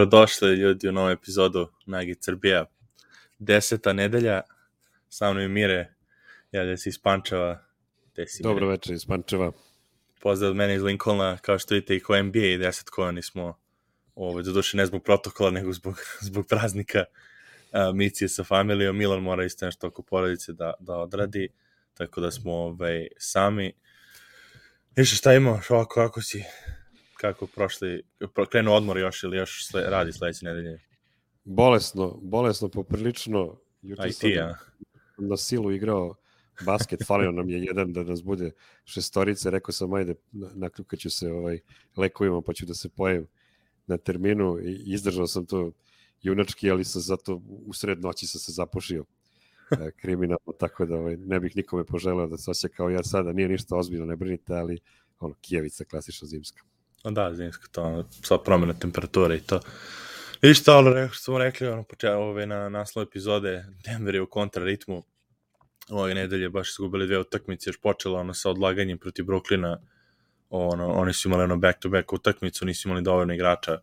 Dobro, došli ljudi u novu epizodu Nagi Srbija. Deseta nedelja, sa mnom je Mire, ja da si iz Pančeva. Gde si, Dobro Mire? večer iz Pančeva. Pozdrav od mene iz Lincolna, kao što vidite i ko NBA i desetkovani smo, ovaj, do duše ne zbog protokola, nego zbog, zbog praznika a, Micije sa familijom. Milan mora isto nešto oko porodice da, da odradi, tako da smo ovaj, sami. Više šta imaš ovako, kako si, kako prošli, pro- krenu odmor još ili još sle, radi sledeće nedelje? Bolesno, bolesno poprilično. Juče A i sam ti, a? na silu igrao basket, falio nam je jedan da nas bude šestorice, rekao sam ajde, na- nakljukaću se ovaj, lekovima pa ću da se pojavim na terminu i izdržao sam to junački, ali sam zato u sred noći sam se zapušio e, kriminalno, tako da ovaj, ne bih nikome poželeo da se osjeća kao ja sada, nije ništa ozbiljno, ne brinite, ali ono, kijevica klasična zimska. Da, zimska, to ono, sva promjena temperature i to. I šta, ono, re, što smo rekli, ono, počeo, ove, na naslov epizode, Denver je u kontraritmu, ove nedelje baš su gubili dve utakmice, još počela ono sa odlaganjem protiv Brooklyna, ono, oni su imali ono back-to-back utakmicu, nisu imali dovoljno igrača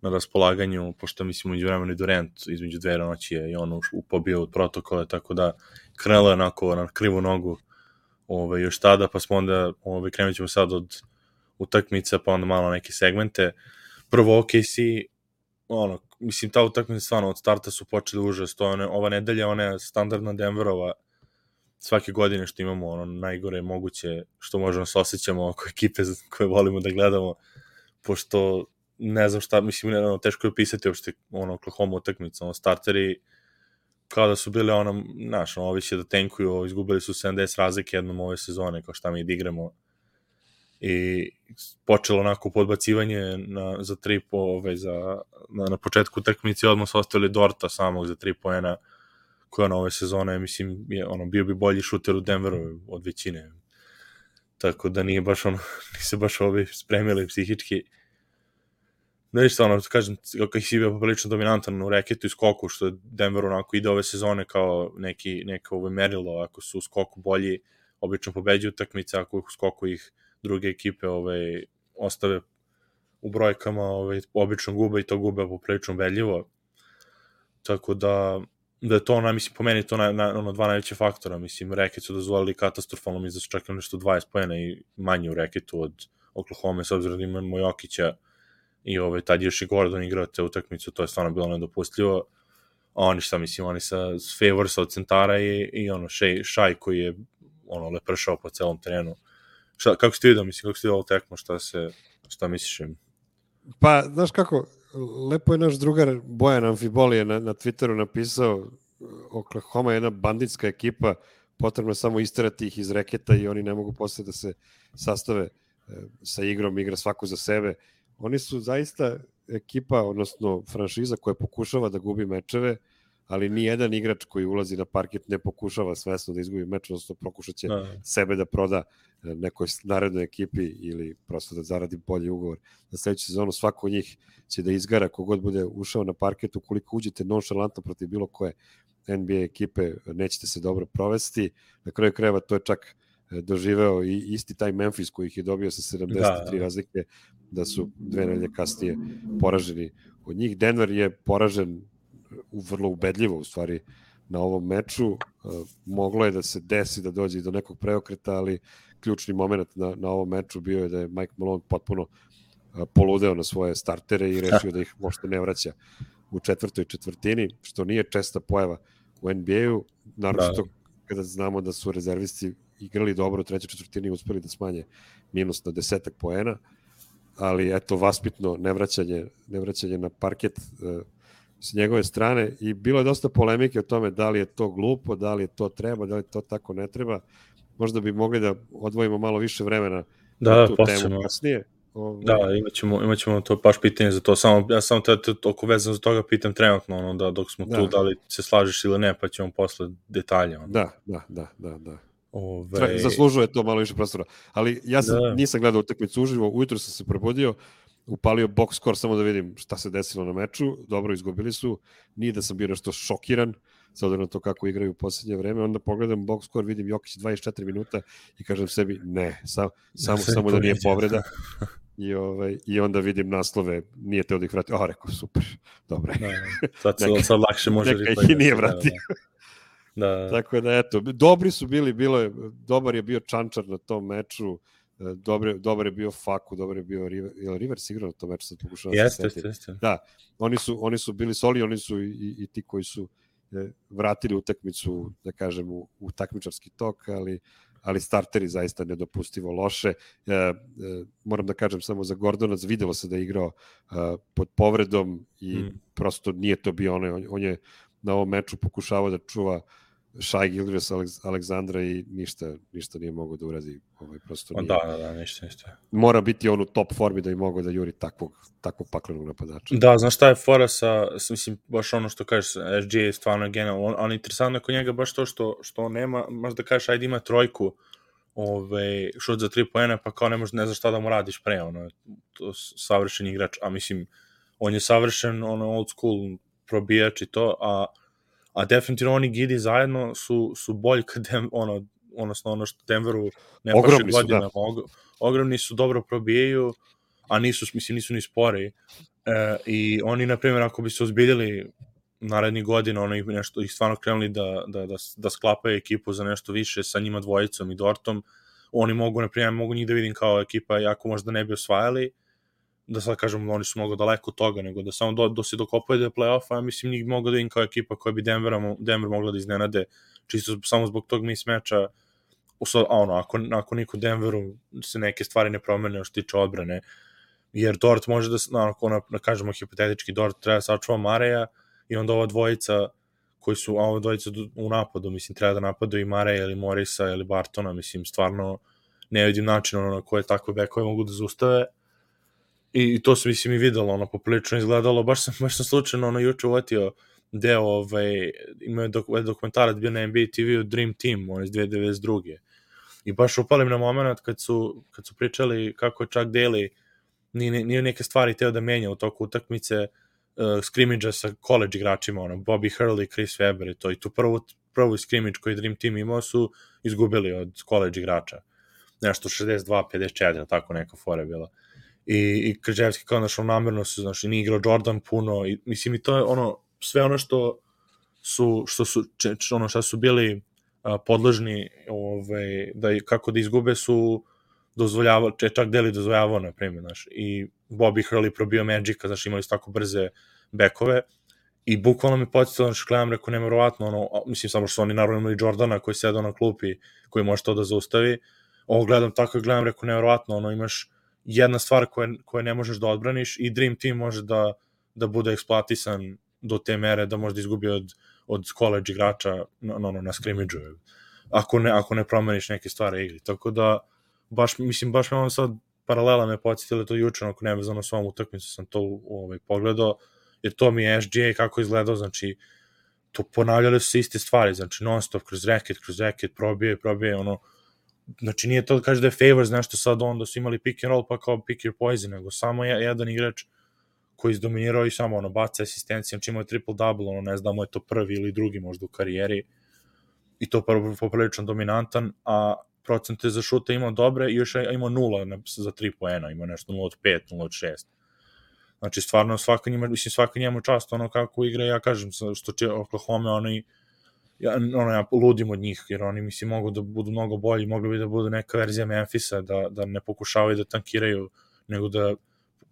na raspolaganju, pošto mislim uđu vremenu i Durant između dve noći je i on uš- upobio od protokole, tako da krenulo je onako na krivu nogu ove, još tada, pa smo onda, ove, krenut ćemo sad od utakmica, pa onda malo neke segmente. Prvo OKC, ono, mislim, ta utakmica stvarno od starta su počeli užas, to je one, ova nedelja, ona standardna Denverova, svake godine što imamo ono najgore moguće što možemo da se osjećamo oko ekipe koje volimo da gledamo pošto ne znam šta mislim ne, ono, teško je opisati uopšte ono Oklahoma utakmicu ono starteri kao da su bili ono znaš ono, ovi će da tenkuju izgubili su 70 razlike jednom ove sezone kao šta mi da igramo i počelo onako podbacivanje na, za tri po, ove, za, na, na početku utakmice odmah su ostavili Dorta samog za tri poena koja ono ove sezone, mislim, je, ono, bio bi bolji šuter u Denveru od većine. Tako da nije baš ono, nisu baš ovi spremili psihički. Da ništa, ono, kažem, kako si bio poprilično dominantan u reketu i skoku, što Denver onako ide ove sezone kao neki, neko ove merilo, ako su u skoku bolji, obično pobeđuju utakmice, ako u skoku ih druge ekipe ove, ostave u brojkama, ove, obično gube i to gube poprilično ubedljivo. Tako da, da je to ona, mislim, po meni to na, na, ono, dva najveće faktora, mislim, reket su dozvolili katastrofalno, mislim da su čak nešto 20 pojena i manje u reketu od Oklahoma, s obzirom da imamo Jokića i ovaj, tad još i Gordon igrao te utakmicu, to je stvarno bilo nedopustljivo, a oni šta, mislim, oni sa Favorsa od centara i, i ono, šaj, šaj koji je ono, lepršao po celom terenu. Šta, kako ste vidio, mislim, kako ste vidio ovo tekmo, šta se, šta misliš im? Pa, znaš kako, lepo je naš drugar Bojan Amfibolije na, na Twitteru napisao Oklahoma je jedna banditska ekipa, potrebno je samo isterati ih iz reketa i oni ne mogu posle da se sastave e, sa igrom, igra svako za sebe. Oni su zaista ekipa, odnosno franšiza koja pokušava da gubi mečeve, ali ni jedan igrač koji ulazi na parket ne pokušava svesno da izgubi meč, odnosno pokušat će Da, sebe da proda e, nekoj narednoj ekipi ili prosto da zaradi bolji ugovor za sledeću sezonu. Svako od njih će da izgara kogod bude ušao na parket. Ukoliko uđete nonšalantno protiv bilo koje NBA ekipe, nećete se dobro provesti. Na kraju krajeva to je čak e, doživeo i isti taj Memphis koji ih je dobio sa 73 Da, da. razlike, da su dve nedelje kasnije poraženi od njih. Denver je poražen vrlo ubedljivo u stvari na ovom meču. E, Moglo je da se desi da dođe do nekog preokreta, ali ključni moment na, na ovom meču bio je da je Mike Malone potpuno e, poludeo na svoje startere i rešio da ih možda ne vraća u četvrtoj četvrtini, što nije česta pojava u NBA-u, naročito da. kada znamo da su rezervisti igrali dobro u trećoj četvrtini i uspeli da smanje minus na desetak poena, ali eto, vaspitno nevraćanje, nevraćanje na parket e, s njegove strane i bilo je dosta polemike o tome da li je to glupo, da li je to treba, da li to tako ne treba. Možda bi mogli da odvojimo malo više vremena da, na tu posebno. temu kasnije. Ovaj, Da, imaćemo, imaćemo to baš pitanje za to. Samo, ja samo te, te oko vezano za toga pitam trenutno, ono, da dok smo da. tu, Da. li se slažeš ili ne, pa ćemo posle detalje. Ono. da, da, da, da, da. Ove, Tre, zaslužuje to malo više prostora. Ali ja sam, Da. da. nisam gledao utakmicu uživo, ujutro sam se probudio, upalio box score samo da vidim šta se desilo na meču, dobro izgubili su, nije da sam bio nešto šokiran, s obzirom na to kako igraju u poslednje vreme, onda pogledam box score, vidim Jokić 24 minuta i kažem sebi ne, sam, samo, sve samo da nije povreda. I, ovaj, I onda vidim naslove, nije te od ih vratio. A, rekao, super, dobro. Da, sad, sad, sad lakše može neka ih i nije vratio. Da, da. da. Tako da, eto, dobri su bili, bilo je, dobar je bio Čančar na tom meču, dobar, dobar je bio Faku, dobar je bio River, je Rivers igrao na tom meču, sad pokušavam da se jeste, jeste. Da, oni su, oni su bili soli, oni su i, i ti koji su e, vratili utakmicu, da kažem, u, u takmičarski tok, ali ali starteri zaista nedopustivo loše. E, e, moram da kažem samo za Gordonac, videlo se da je igrao e, pod povredom i mm. prosto nije to bio ono, on, on je na ovom meču pokušavao da čuva Shai Gilgis Aleksandra i ništa, ništa nije mogao da uradi. Ovaj, prosto nije. Da, da, da, ništa, ništa. Mora biti on u top formi da bi mogao da juri takvog, takvog paklenog napadača. Da, znaš šta je fora sa, mislim, baš ono što kažeš, SG je stvarno genial, on, on interesantno kod njega baš to što, što on nema, možda kažeš, ajde ima trojku, ove, šut za tri poena, pa kao ne možeš, ne znaš šta da mu radiš pre, ono, to savršen igrač, a mislim, on je savršen, ono, old school probijač i to, a a definitivno oni Gidi zajedno su, su bolji kad Dem, ono, odnosno ono što Denveru ne ogromni su, da. og, ogromni su, dobro probijaju, a nisu, mislim, nisu ni spori. E, I oni, na primjer, ako bi se ozbiljili narednih godina, ono ih nešto, ih stvarno krenuli da, da, da, da sklapaju ekipu za nešto više sa njima dvojicom i Dortom, oni mogu, na primjer, mogu njih da vidim kao ekipa, jako možda ne bi osvajali, da sad kažem, oni su mnogo daleko od toga, nego da samo do, do se dokopaju do play-offa, ja mislim njih mogu da im kao ekipa koja bi Denvera, Denver mogla da iznenade, čisto samo zbog tog mismeča, a ono, ako, ako niko Denveru se neke stvari ne promene što tiče odbrane, jer Dort može da, onako, na, da kažemo hipotetički, Dort treba da sačuva Mareja i onda ova dvojica koji su, a ova dvojica u napadu, mislim, treba da napadaju i Mareja ili Morisa ili Bartona, mislim, stvarno ne vidim način ono, na koje takve bekove mogu da zaustave, I, to se mislim i videlo, ono, poprilično izgledalo, baš sam, baš sam slučajno, ono, juče uvatio deo, ovaj, imaju dok, ovaj dokumentarac bio na NBA TV-u Dream Team, on iz 2092. I baš upalim na moment kad su, kad su pričali kako Chuck Daly nije, nije neke stvari teo da menja u toku utakmice uh, skrimidža sa college igračima, ono, Bobby Hurley, Chris Webber i to. I tu prvu, prvu skrimidž koji Dream Team imao su izgubili od college igrača. Nešto 62-54, tako neka fora bila. I, i Krđevski kao našao namerno se, znači, nije igrao Jordan puno i mislim i to je ono, sve ono što su, što su, če, ono što su bili a, podložni ovaj, da, kako da izgube su dozvoljavao, če, čak deli dozvoljavao, na primjer, znaš, i Bobby Hurley probio Magica, znaš, imali su tako brze bekove, i bukvalno mi podsjetilo, znači, gledam, rekao, nevjerovatno, ono, mislim, samo što su oni naravno imali Jordana koji seda na klupi, koji može to da zaustavi, ovo gledam tako gledam, rekao, nevjerovatno, ono, imaš jedna stvar koje, koje ne možeš da odbraniš i Dream Team može da, da bude eksploatisan do te mere da možda izgubi od, od college igrača no, no, na skrimidžu ako ne, ako ne promeniš neke stvari igri. Tako da, baš, mislim, baš me on sad paralela me podsjetila to juče, ako nevezano s ovom utakmicu sam to ovaj, pogledao, jer to mi je SGA kako izgledao, znači, to ponavljali su se iste stvari, znači non stop kroz reket, kroz reket, probije, probije, ono, znači nije to da kaže da je favors nešto sad onda su imali pick and roll pa kao pick your poison, nego samo je, jedan igrač koji izdominirao i samo ono baca asistencije, znači imao je triple double, ono ne znam, je to prvi ili drugi možda u karijeri i to poprilično dominantan, a procente za šute imao dobre i još je imao nula za 3 poena, imao nešto 0 od 5, 0 od 6. Znači, stvarno, svaka njima, mislim, svaka njemu čast, ono kako igra, ja kažem, što će Oklahoma, oni, ja, ono, ja ludim od njih, jer oni mislim mogu da budu mnogo bolji, mogli bi da budu neka verzija Memfisa, da, da ne pokušavaju da tankiraju, nego da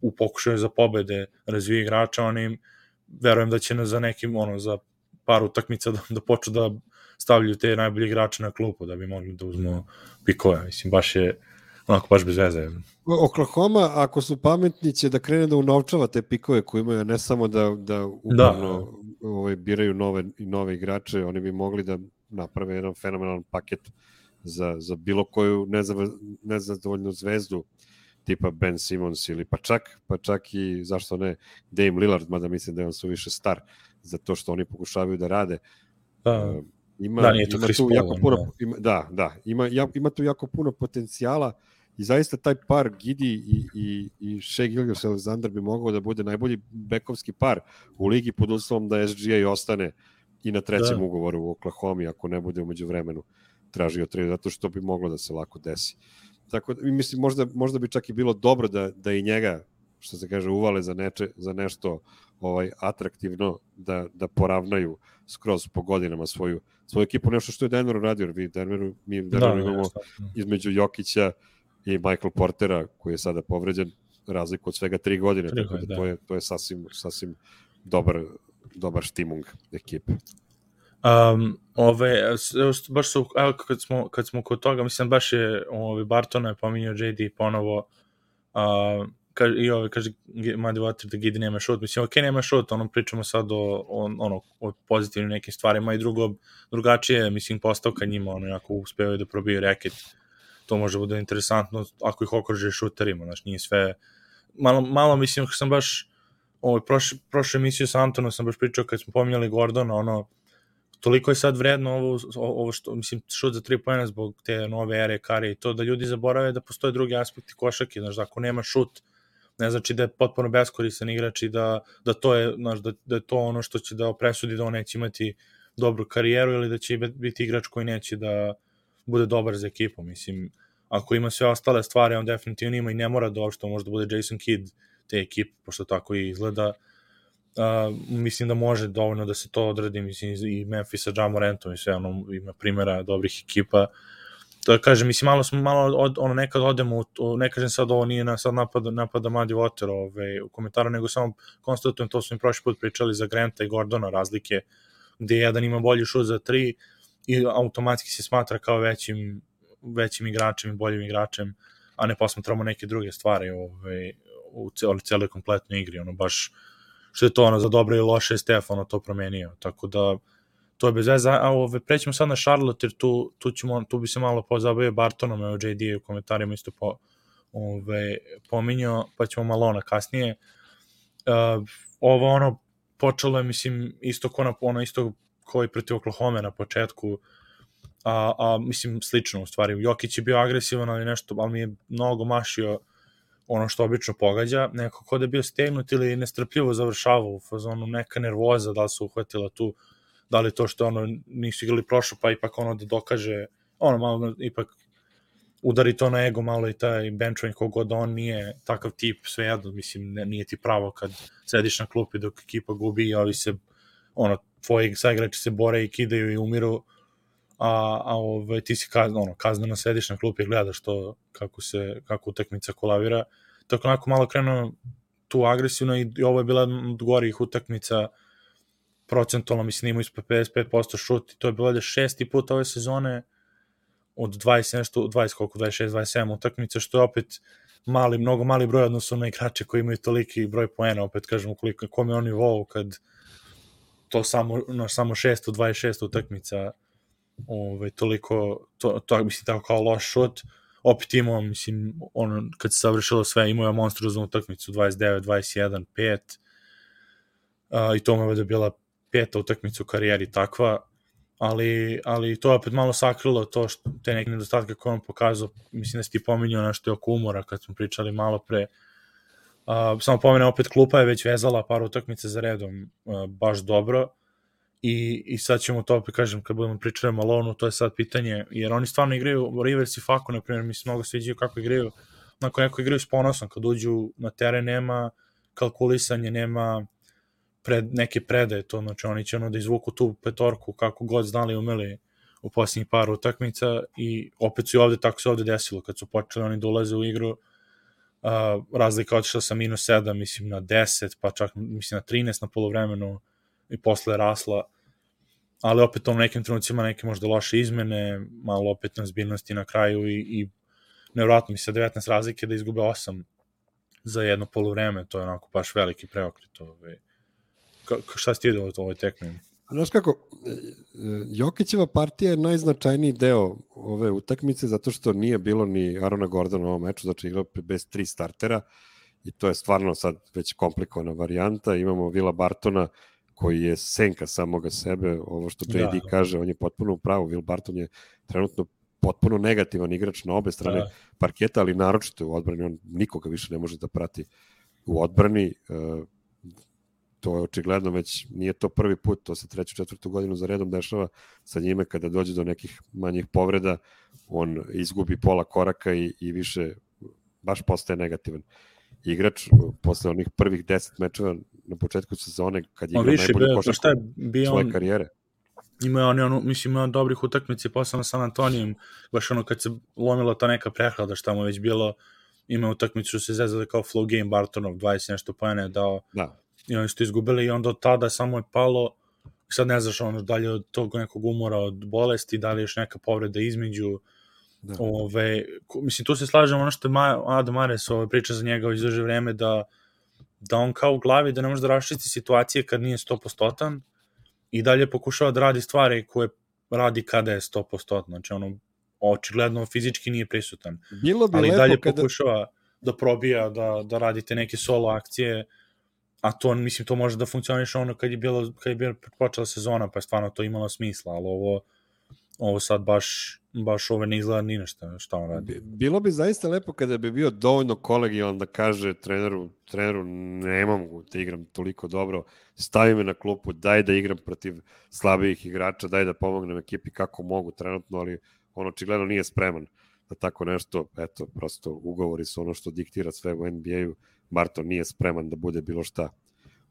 u pokušaju za pobede razvije igrača, oni verujem da će na, za nekim, ono, za par utakmica da, da počnu da stavljaju te najbolji igrače na klupu da bi mogli da uzmu pikove. Mislim, baš je onako baš bez veze. Oklahoma, ako su pametni, će da krene da unovčava te pikove koje imaju, ne samo da, da upravno da ovaj, biraju nove, nove igrače, oni bi mogli da naprave jedan fenomenalan paket za, za bilo koju nezadovoljnu zvezdu tipa Ben Simmons ili pa čak, pa čak i zašto ne Dame Lillard, mada mislim da je on su više star za to što oni pokušavaju da rade. Da. Uh, ima, da, nije to ima tu jako puno, da. Ima, da, da, ima, ima tu jako puno potencijala i zaista taj par Gidi i, i, i Shea Gilgis Alexander bi mogao da bude najbolji bekovski par u ligi pod uslovom da SGA ostane i na trećem da. ugovoru u Oklahoma ako ne bude umeđu vremenu tražio trade, zato što bi moglo da se lako desi. tako da, mislim, možda, možda bi čak i bilo dobro da, da i njega, što se kaže, uvale za, neče, za nešto ovaj atraktivno da, da poravnaju skroz po godinama svoju, svoju ekipu, nešto što je Denver uradio, vi Denveru, mi Denveru da, imamo da, između Jokića i Michael Portera, koji je sada povređen, razliku od svega tri godine, tri tako da, da to je, to je sasvim, sasvim dobar, dobar štimung ekipe. Um, ove, baš su, evo, kad smo, kad smo kod toga, mislim, baš je, ove, Bartona je pominjao JD ponovo, uh, kaže, i ove, kaže, Muddy Water da Gidi nema šut, mislim, ok, nema šut, ono, pričamo sad o, o, ono, o pozitivnim nekim stvarima i drugo, drugačije, mislim, postavka njima, ono, ako uspevaju da probiju reket, to može bude interesantno ako ih okruže šuterima, znači, nije sve, malo, malo mislim, sam baš, ovo, prošle, prošle emisije sa Antonom sam baš pričao kad smo pominjali Gordona, ono, toliko je sad vredno ovo, ovo što, mislim, šut za tri pojena zbog te nove ere, kare i to, da ljudi zaborave da postoje drugi aspekti košake, znaš, da ako nema šut, ne znači da je potpuno beskoristan igrač i da, da to je, znaš, da, da je to ono što će da presudi da on neće imati dobru karijeru ili da će biti igrač koji neće da bude dobar za ekipu, mislim, ako ima sve ostale stvari, on definitivno ima i ne mora da uopšte možda bude Jason Kidd te ekipe, pošto tako i izgleda, uh, mislim da može dovoljno da se to odradi, mislim, i Memphis sa Jamorantom i sve, ono, ima primjera dobrih ekipa, da kažem, mislim, malo smo, malo, od, ono, nekad odemo, u, ne kažem sad ovo nije na, sad napada, napada Muddy Water ove, u komentaru, nego samo konstatujem, to smo im prošli put pričali za Granta i Gordona, razlike, gde jedan ima bolji šut za tri i automatski se smatra kao većim, većim igračem i boljim igračem, a ne posmatramo neke druge stvari ove, u celoj, celoj kompletnoj igri, ono baš što je to ono za dobro i loše Stefano to promenio, tako da to je bez veze, a ove, prećemo sad na Charlotte, jer tu, tu, ćemo, tu bi se malo pozabavio Bartonom, evo JD u komentarima isto po, ove, pominjao, pa ćemo malo ona kasnije. Uh, ovo ono, počelo je, mislim, isto ko na, ono, isto koji protiv Oklahoma na početku, a, a mislim, slično u stvari. Jokić je bio agresivan, ali nešto, ali mi je mnogo mašio ono što obično pogađa, neko ko da je bio stegnut ili nestrpljivo završavao u fazonu, neka nervoza, da li se uhvatila tu da li to što ono nisu igrali prošlo pa ipak ono da dokaže ono malo ipak udari to na ego malo i taj benchman kogod on nije takav tip svejedno mislim nije ti pravo kad sediš na klupi dok ekipa gubi i ovi se ono tvoji saigrači se bore i kidaju i umiru a, a ovaj, ti si kazno, ono, kazneno sediš na klupi i gledaš to kako se kako utakmica kolavira. Tako onako malo krenuo tu agresivno i, i ovo je bila od gorih utakmica procentualno mislim imao ispod 55% šut i to je bilo da šesti put ove sezone od 20 nešto, 20 koliko, 26, 27 utakmice, što je opet mali, mnogo mali broj odnosno na igrače koji imaju toliki broj poena, opet kažemo koliko, kome on nivou kad to samo, no, samo 6 26 utakmica ovaj, toliko, to, to, mislim, tako kao loš šut, opet imao, mislim, ono, kad se savršilo sve, imao je monstruoznu utakmicu, 29, 21, 5, uh, i to mu je bila peta utakmica u karijeri takva, ali, ali to je opet malo sakrilo to što, te neke nedostatke koje on pokazao, mislim da si ti pominjao nešto oko umora kad smo pričali malo pre, uh, samo pomenem opet klupa je već vezala par utakmice za redom uh, baš dobro. I, i sad ćemo to opet kažem kad budemo pričali o Malonu, to je sad pitanje, jer oni stvarno igraju, Rivers i Fako, na primjer, mi se mnogo sviđaju kako igraju, onako neko igraju s ponosom, kad uđu na teren nema kalkulisanje, nema pred, neke predaje to, znači oni će ono da izvuku tu petorku kako god znali umeli u posljednjih par utakmica i opet su i ovde, tako se ovde desilo, kad su počeli oni da ulaze u igru, uh, razlika otišla sa minus 7, mislim na 10, pa čak mislim na 13 na polovremenu i posle rasla, ali opet u nekim trenucima neke možda loše izmene, malo opet na zbiljnosti na kraju i, i nevratno mi se 19 razlike da izgube 8 za jedno polovreme, to je onako baš veliki preokret. Ovaj Ka, šta si ti u ovoj tekmi? Znaš kako, e, e, Jokićeva partija je najznačajniji deo ove utakmice zato što nije bilo ni Arona Gordona u ovom meču, znači igrao bez tri startera i to je stvarno sad već komplikovana varijanta. Imamo Vila Bartona koji je senka samoga sebe, ovo što JD da. kaže, on je potpuno u pravu. Will Barton je trenutno potpuno negativan igrač na obe strane da. parketa, ali naročito u odbrani, on nikoga više ne može da prati u odbrani. Uh, to je očigledno već nije to prvi put, to se treću, četvrtu godinu za redom dešava sa njime kada dođe do nekih manjih povreda, on izgubi pola koraka i, i više baš postaje negativan igrač posle onih prvih 10 mečeva na početku sezone kad je igrao najbolju košarku svoje on, karijere. Ima on, on, mislim, ima dobrih utakmica posle sa Antonijom, baš ono kad se lomila ta neka prehlada šta mu već bilo, ima utakmicu što se zezali kao flow game Bartonov, 20 nešto pojene dao. Da. I oni su izgubili i onda od tada samo je palo sad ne znaš ono dalje od tog nekog umora od bolesti, da li još neka povreda između da. ove, mislim tu se slažem ono što je Ma, Adam Mares ove, priča za njega već duže vreme da da on kao u glavi da ne može da raščisti situacije kad nije 100% i dalje pokušava da radi stvari koje radi kada je 100%. Znači ono, očigledno fizički nije prisutan. Bilo bi ali lepo dalje kada... pokušava da probija, da, da radite neke solo akcije, a to, mislim, to može da funkcioniše ono kad je bilo, kad je bilo počela sezona, pa je stvarno to imalo smisla, ali ovo, ovo sad baš, baš ove ne izgleda ni nešto šta on radi. Bilo bi zaista lepo kada bi bio dovoljno kolegijalan da kaže treneru, treneru ne mogu da igram toliko dobro, stavi me na klupu, daj da igram protiv slabijih igrača, daj da pomognem ekipi kako mogu trenutno, ali on očigledno nije spreman da tako nešto, eto, prosto ugovori su ono što diktira sve u NBA-u, Barton nije spreman da bude bilo šta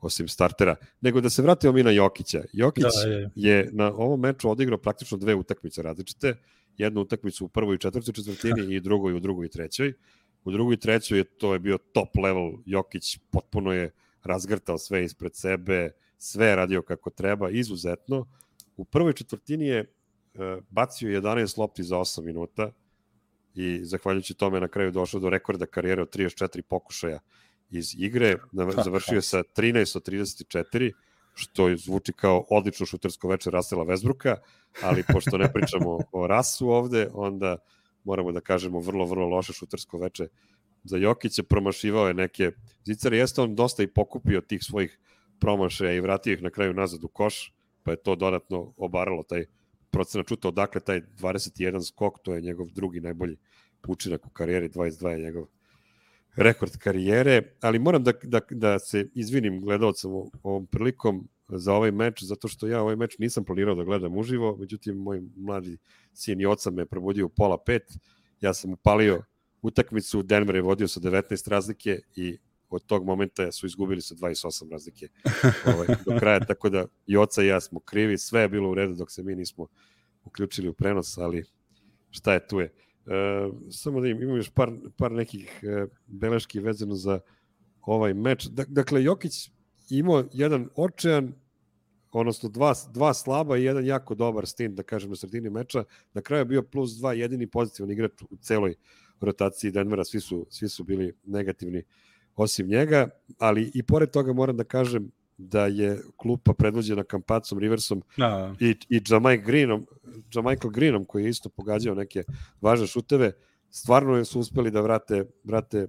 osim startera, nego da se vratimo mi na Jokića. Jokić da, je. je na ovom meču odigrao praktično dve utakmice različite, jednu utakmicu u prvoj i četvrtoj četvrtini i drugoj u drugoj i trećoj. U drugoj i trećoj je to je bio top level Jokić, potpuno je razgrtao sve ispred sebe, sve je radio kako treba, izuzetno. U prvoj četvrtini je E, bacio 11 lopti za 8 minuta i zahvaljujući tome na kraju došao do rekorda karijere od 34 pokušaja iz igre, završio je sa 13 od 34, što zvuči kao odlično šutersko veče Rasela Vesbruka, ali pošto ne pričamo o Rasu ovde, onda moramo da kažemo vrlo, vrlo loše šutersko veče za Jokića, promašivao je neke zicare, jeste on dosta i pokupio tih svojih promašaja i vratio ih na kraju nazad u koš, pa je to dodatno obaralo taj procena čuta odakle taj 21 skok, to je njegov drugi najbolji učinak u karijeri, 22 je njegov rekord karijere, ali moram da, da, da se izvinim gledalcem ovom prilikom za ovaj meč, zato što ja ovaj meč nisam planirao da gledam uživo, međutim moj mladi sin i oca me probudio u pola pet, ja sam upalio utakmicu, Denver je vodio sa 19 razlike i od tog momenta su izgubili sa 28 razlike ovaj, do kraja, tako da i oca i ja smo krivi, sve je bilo u redu dok se mi nismo uključili u prenos, ali šta je tu je. E, samo da im, imam još par, par nekih e, beleški vezano za ovaj meč. Dakle, Jokić imao jedan očajan, odnosno dva, dva slaba i jedan jako dobar stin, da kažem, na sredini meča. Na kraju je bio plus dva, jedini pozitivan igrač u celoj rotaciji Denvera, svi su, svi su bili negativni uh, osim njega, ali i pored toga moram da kažem da je klupa predvođena Kampacom, Riversom da. i, i Jamaica Greenom, Jamaica Greenom koji je isto pogađao neke važne šuteve, stvarno su uspeli da vrate, vrate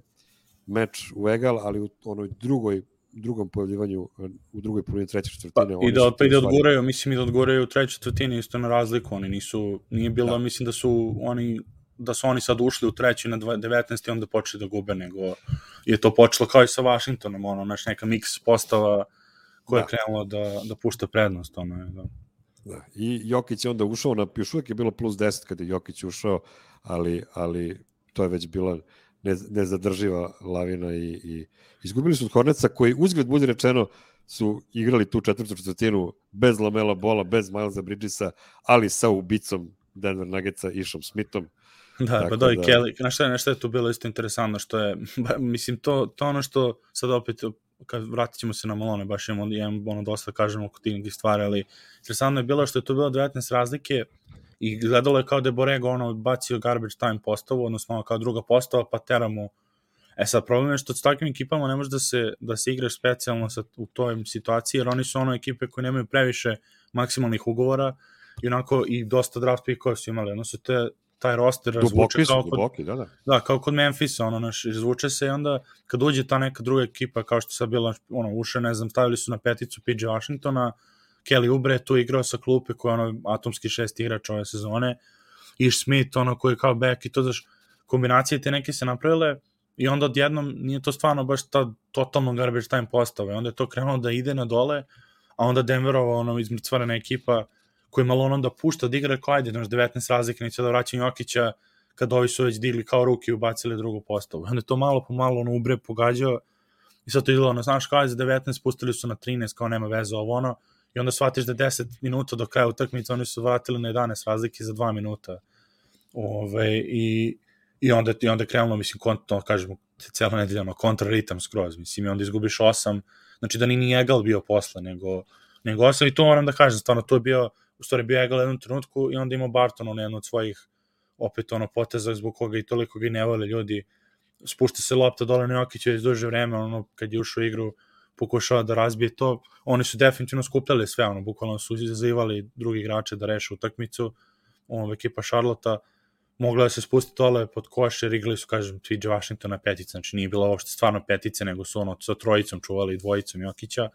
meč u egal, ali u onoj drugoj drugom pojavljivanju u drugoj polovini treće četvrtine. Pa, I da, pa i da odguraju, mislim i da odguraju u trećoj četvrtini isto na razliku, oni nisu, nije bilo, da. mislim da su oni da su oni sad ušli u treći na 19 i onda počeli da gube, nego je to počelo kao i sa Washingtonom, ono, znaš, neka miks postava koja da. je krenula da, da pušta prednost, ono je, da. Da. I Jokić je onda ušao, na, još uvijek je bilo plus 10 kada je Jokić ušao, ali, ali to je već bila ne, nezadrživa lavina i, i izgubili su od Horneca koji uzgled bude rečeno su igrali tu četvrtu četvrtinu bez Lamela Bola, bez Milesa Bridgesa, ali sa ubicom Denver Nuggetsa, Išom Smithom. Da, pa da, i Kelly, na šta nešto je tu bilo isto interesantno, što je, ba, mislim, to, to ono što sad opet, kad vratit ćemo se na Malone, baš imamo, imamo ono dosta da kažemo oko tih stvari, ali interesantno je bilo što je to bilo 19 razlike i gledalo je kao da je Borego ono bacio garbage time postavu, odnosno kao druga postava, pa teramo. E sad, problem je što s takvim ekipama ne može da se, da se igraš specijalno sa, u toj situaciji, jer oni su ono ekipe koje nemaju previše maksimalnih ugovora i onako i dosta draft pickova su imali, odnosno te taj roster razvuče kao kod, duboki, da, da. da, kao kod Memphisa, ono, naš, izvuče se i onda kad uđe ta neka druga ekipa, kao što sad bila, ono, uše, ne znam, stavili su na peticu PJ Washingtona, Kelly Ubre tu igrao sa klupe koji je ono atomski šest igrač ove sezone, Ish Smith, ono koji je kao back i to, znaš, kombinacije te neke se napravile i onda odjednom nije to stvarno baš ta totalno garbage time postava i onda je to krenulo da ide na dole, a onda Denverova ono izmrcvarena ekipa koji malo onda pušta da igra kao ajde, znaš, 19 razlike, neće da vraćam Jokića kad ovi su već digli kao ruke i ubacili drugu postavu. Onda je to malo po malo ono ubre pogađao i sad to izgleda, ono, znaš, kao za 19 pustili su na 13, kao nema veze ovo ono, i onda shvatiš da 10 minuta do kraja utakmice oni su vratili na 11 razlike za 2 minuta. Ove, i, i onda, i onda krenulo, mislim, konto, kažemo, cijela nedelja, ono, kontraritam skroz, mislim, i onda izgubiš 8, znači da ni ni Egal bio posle, nego, nego 8, i to moram da kažem, stvarno, to je bio, u stvari bio Egal jednom trenutku i onda imao Barton, on jedno od svojih opet ono poteza zbog koga i toliko ga ne vole ljudi, spušta se lopta dole na Jokić već duže vreme, ono, kad je ušao u igru, pokušava da razbije to, oni su definitivno skupljali sve, ono, bukvalno su izazivali drugi igrače da reše utakmicu, ono, ekipa Šarlota, mogla da se spusti dole pod koš, jer igrali su, kažem, TJ Washington na petice, znači nije bilo uopšte stvarno petice, nego su ono sa trojicom čuvali dvojicom Jokića,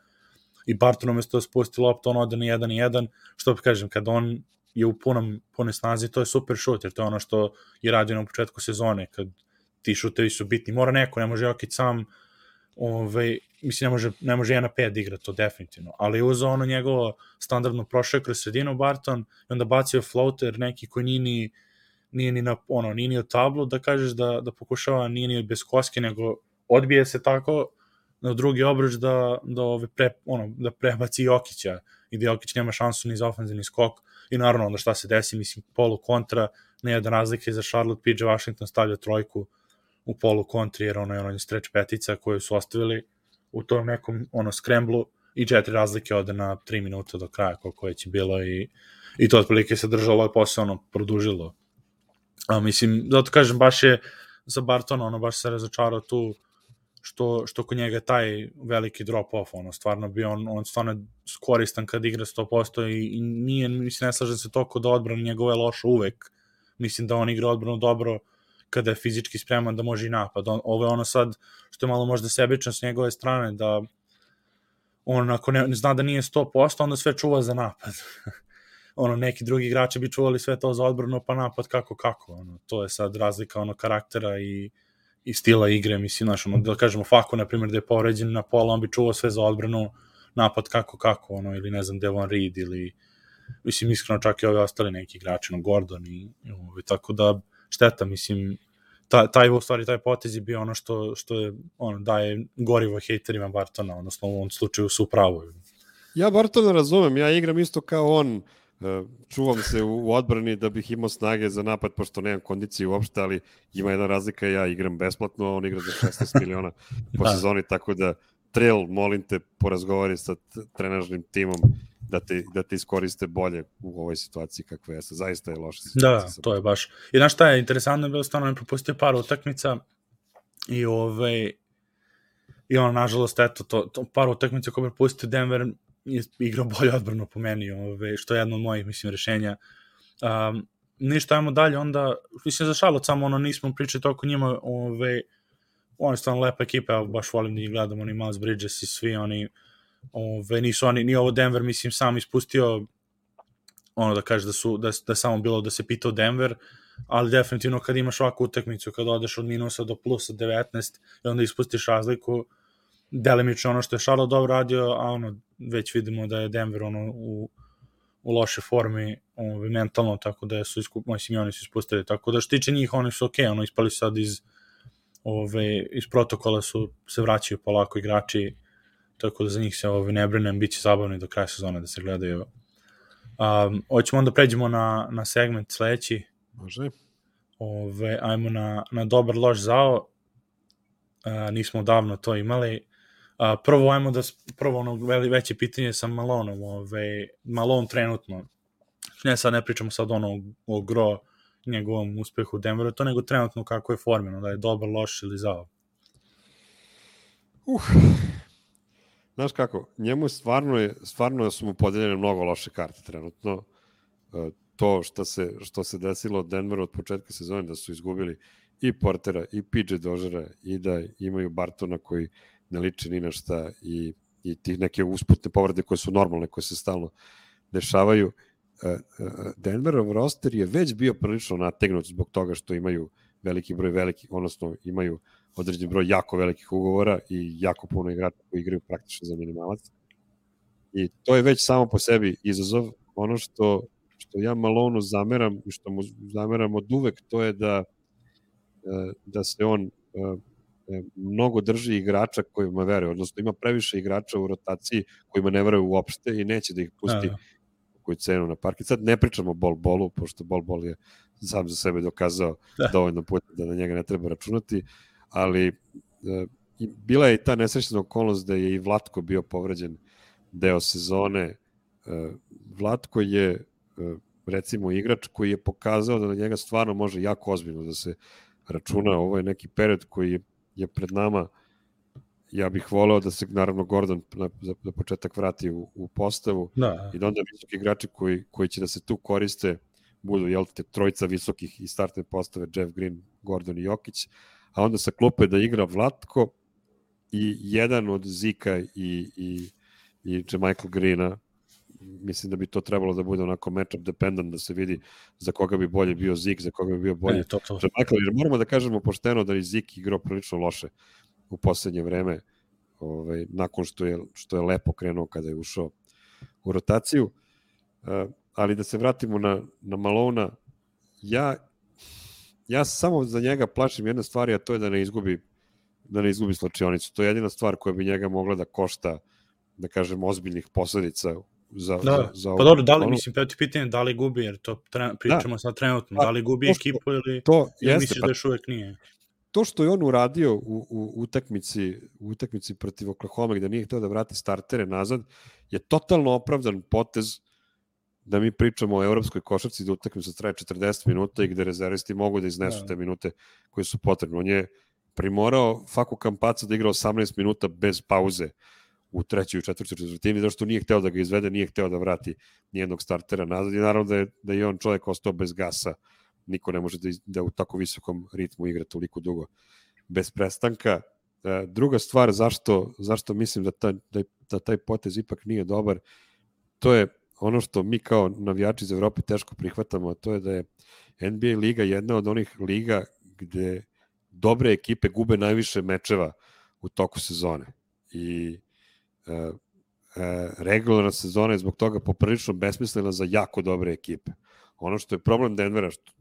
i Barton umesto da spusti loptu, on ode na 1-1, što kažem, kad on je u punom, punoj snazi, to je super šut, jer to je ono što je radio na početku sezone, kad ti šutevi su bitni, mora neko, ne može Jokić sam, ovaj, mislim, ne može, ne može 1 na 5 da igra to definitivno, ali je uzao ono njegovo standardno prošao kroz sredinu Barton i onda bacio floater neki koji nije ni, nije ni na, ono, nije ni od tablu, da kažeš da, da pokušava, nije ni bez koske, nego odbije se tako na drugi obruč da, da, ove pre, ono, da prebaci Jokića i da Jokić nema šansu ni za ofenzivni skok i naravno onda šta se desi, mislim, polu kontra, ne jedan razlike za Charlotte, PJ Washington stavlja trojku u polu kontri, jer ono je ono stretch petica koju su ostavili u tom nekom ono skremblu i četiri razlike ode na 3 minuta do kraja koliko je će bilo i, i to otprilike se držalo i posle ono produžilo. A, mislim, zato kažem, baš je za Bartona, ono baš se razočarao tu što, što kod njega taj veliki drop off, ono, stvarno bio on, on stvarno koristan kad igra 100% i, i nije, mislim, ne slažem se toliko da odbrana njegove loše uvek, mislim da on igra odbranu dobro kada je fizički spreman da može i napad. On, ovo je ono sad što je malo možda sebično s njegove strane, da on ako ne, ne zna da nije 100%, onda sve čuva za napad. ono, neki drugi igrači bi čuvali sve to za odbranu, pa napad kako kako. Ono, to je sad razlika ono karaktera i i stila igre, mislim, znaš, ono, da kažemo Fako, na primjer, da je povređen na pola, on bi čuvao sve za odbranu, napad kako, kako, ono, ili ne znam, Devon Reed, ili, mislim, iskreno čak i ove ostali neki igrači, no, Gordon i, i, i tako da, šteta, mislim, taj, taj u stvari taj potez je bio ono što, što je, ono, daje gorivo hejterima Bartona, odnosno u ovom slučaju su upravo. Ja Bartona razumem, ja igram isto kao on, čuvam se u odbrani da bih imao snage za napad, pošto nemam kondicije uopšte, ali ima jedna razlika, ja igram besplatno, a on igra za 16 miliona po da. sezoni, tako da Trail, molim te, porazgovori sa trenažnim timom da te, da te iskoriste bolje u ovoj situaciji kakva je. Zaista je loša situacija. Da, to je baš. I znaš šta je interesantno, je bilo stvarno ne propustio par utakmica i ovaj i on nažalost eto to, to par utakmica koje propustio Denver igrao bolje odbrano po meni, ove, što je jedno od mojih, mislim, rešenja. Um, ništa, ajmo dalje, onda, mislim, za Charlotte samo ono, nismo pričali toliko njima, ove, oni su stvarno lepa ekipa, ja baš volim da ih gledam, oni Miles Bridges i svi, oni, ove, nisu oni, ni ovo Denver, mislim, sam ispustio, ono da kaže da su, da, da samo bilo da se pitao Denver, ali definitivno kad imaš ovakvu utakmicu, kad odeš od minusa do plusa 19 i onda ispustiš razliku, delimično ono što je Charlotte dobro radio, a ono, već vidimo da je Denver ono u, u loše formi ovaj, mentalno, tako da su iskup, mislim, oni su ispustili, tako da što tiče njih, oni su okej, okay, ono, ispali sad iz ove, iz protokola su se vraćaju polako igrači, tako da za njih se ove, ne brinem, bit će zabavno do kraja sezone da se gledaju. Um, hoćemo onda pređemo na, na segment sledeći. Može. Ove, ajmo na, na dobar loš zao. Uh, nismo davno to imali. A, prvo, ajmo da, prvo ono veće pitanje sa Malonom, ove, Malon trenutno, ne sad ne pričamo sad ono o gro njegovom uspehu u Denveru, to nego trenutno kako je formeno, da je dobar, loš ili zao. Uh, znaš kako, njemu stvarno, je, stvarno su mu podeljene mnogo loše karte trenutno. E, to što se, što se desilo od Denveru od početka sezone, da su izgubili i Portera, i PJ Dožera, i da imaju Bartona koji ne liči ni na šta i, i ti neke usputne povrede koje su normalne, koje se stalno dešavaju. E, e, Denverov roster je već bio prilično nategnut zbog toga što imaju veliki broj velikih, odnosno imaju određen broj jako velikih ugovora i jako puno igrača koji igraju praktično za minimalac. I to je već samo po sebi izazov. Ono što, što ja Malonu zameram i što mu zameram od uvek, to je da, e, da se on mnogo drži igrača kojima veruje, odnosno ima previše igrača u rotaciji kojima ne veruje uopšte i neće da ih pusti da, da. koju cenu na parket. Sad ne pričamo o bol bolu, pošto bol bol je sam za sebe dokazao da. dovoljno puta da na njega ne treba računati, ali e, bila je i ta nesrećna okolnost da je i Vlatko bio povređen deo sezone. E, Vlatko je e, recimo igrač koji je pokazao da na njega stvarno može jako ozbiljno da se računa. Ovo je neki period koji je, je pred nama ja bih voleo da se naravno Gordon na, za, za početak vrati u, u postavu da. i da onda visoki igrači koji, koji će da se tu koriste budu jel te trojica visokih i startne postave Jeff Green, Gordon i Jokić, a onda sa klupe da igra Vlatko i jedan od Zika i, i, i Michael Greena mislim da bi to trebalo da bude onako matchup dependent, da se vidi za koga bi bolje bio Zik, za koga bi bio bolje. E, to, to. Jer moramo da kažemo pošteno da je Zik igrao prilično loše u poslednje vreme, ovaj, nakon što je, što je lepo krenuo kada je ušao u rotaciju. Uh, ali da se vratimo na, na Malona, ja, ja samo za njega plašim jedne stvari, a to je da ne izgubi da ne izgubi slačionicu. To je jedina stvar koja bi njega mogla da košta, da kažem, ozbiljnih posledica za, da, za, za pa dobro, da li, ono... mislim, peti pitanje, da li gubi, jer to tre, pričamo da. sad trenutno, pa, da li gubi to što, ekipu ili, to, ili jeste, misliš pa, da još uvek nije? To što je on uradio u, u utakmici, u utakmici protiv Oklahoma gde nije hteo da vrati startere nazad, je totalno opravdan potez da mi pričamo o evropskoj košarci da utakmica traje 40 minuta i gde rezervisti mogu da iznesu da. te minute koje su potrebne. On je primorao Faku Kampaca da igra 18 minuta bez pauze u trećoj i četvrtoj četvrtini, zašto nije hteo da ga izvede, nije hteo da vrati nijednog startera nazad i naravno da je, da je on čovjek ostao bez gasa. Niko ne može da, da u tako visokom ritmu igra toliko dugo bez prestanka. E, druga stvar, zašto, zašto mislim da, ta, da, da taj potez ipak nije dobar, to je ono što mi kao navijači iz Evrope teško prihvatamo, to je da je NBA liga jedna od onih liga gde dobre ekipe gube najviše mečeva u toku sezone. I regularna sezona je zbog toga poprilično besmislena za jako dobre ekipe. Ono što je problem Denvera, što,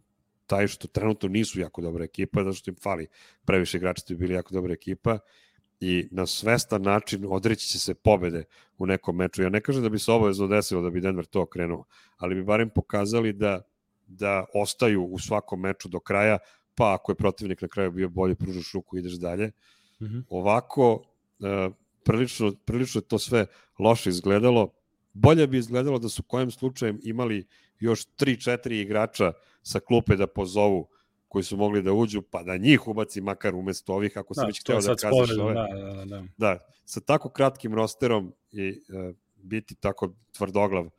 taj što trenutno nisu jako dobra ekipa, zato što im fali previše igrača da bi bili jako dobra ekipa i na svestan način odreći će se pobede u nekom meču. Ja ne kažem da bi se obavezno desilo da bi Denver to okrenuo, ali bi barem pokazali da, da ostaju u svakom meču do kraja, pa ako je protivnik na kraju bio bolje, pružaš ruku i ideš dalje. Mm -hmm. Ovako, uh, prilično, prilično to sve loše izgledalo. Bolje bi izgledalo da su kojem slučajem imali još 3-4 igrača sa klupe da pozovu koji su mogli da uđu, pa da njih ubaci makar umesto ovih, ako se da, već hteo da kazaš ove. Da, da, da, da. da, sa tako kratkim rosterom i uh, biti tako tvrdoglav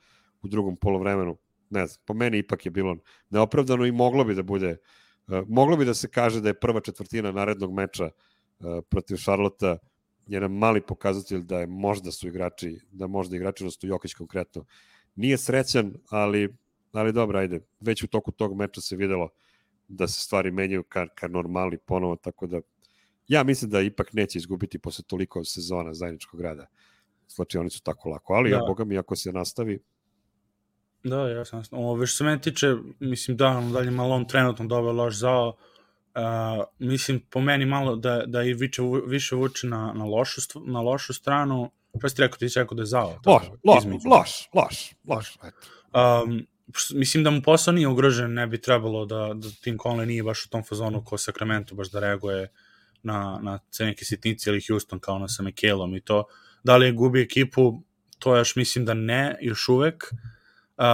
u drugom polovremenu, ne znam, po meni ipak je bilo neopravdano i moglo bi da bude, uh, moglo bi da se kaže da je prva četvrtina narednog meča uh, protiv Šarlota jedan mali pokazatelj da je možda su igrači, da možda igrači, odnosno Jokić konkretno, nije srećan, ali, ali dobro, ajde, već u toku tog meča se videlo da se stvari menjaju ka, ka normali ponovo, tako da ja mislim da ipak neće izgubiti posle toliko sezona zajedničkog rada slačionicu tako lako, ali da. ja, boga mi, ako se nastavi... Da, ja sam, ovo što se meni tiče, mislim da, dalje malo on trenutno dobar loš zao, uh, mislim po meni malo da, da i više, više vuče na, na, lošu, na lošu stranu, pa si rekao, ti si rekao da je zao. Loš, loš, loš, loš, loš. Um, mislim da mu posao nije ugrožen, ne bi trebalo da, da Tim Conley nije baš u tom fazonu ko Sacramento baš da reaguje na, na neke sitnice ili Houston kao na sa Mikelom i to. Da li je gubi ekipu, to još mislim da ne, još uvek. Uh,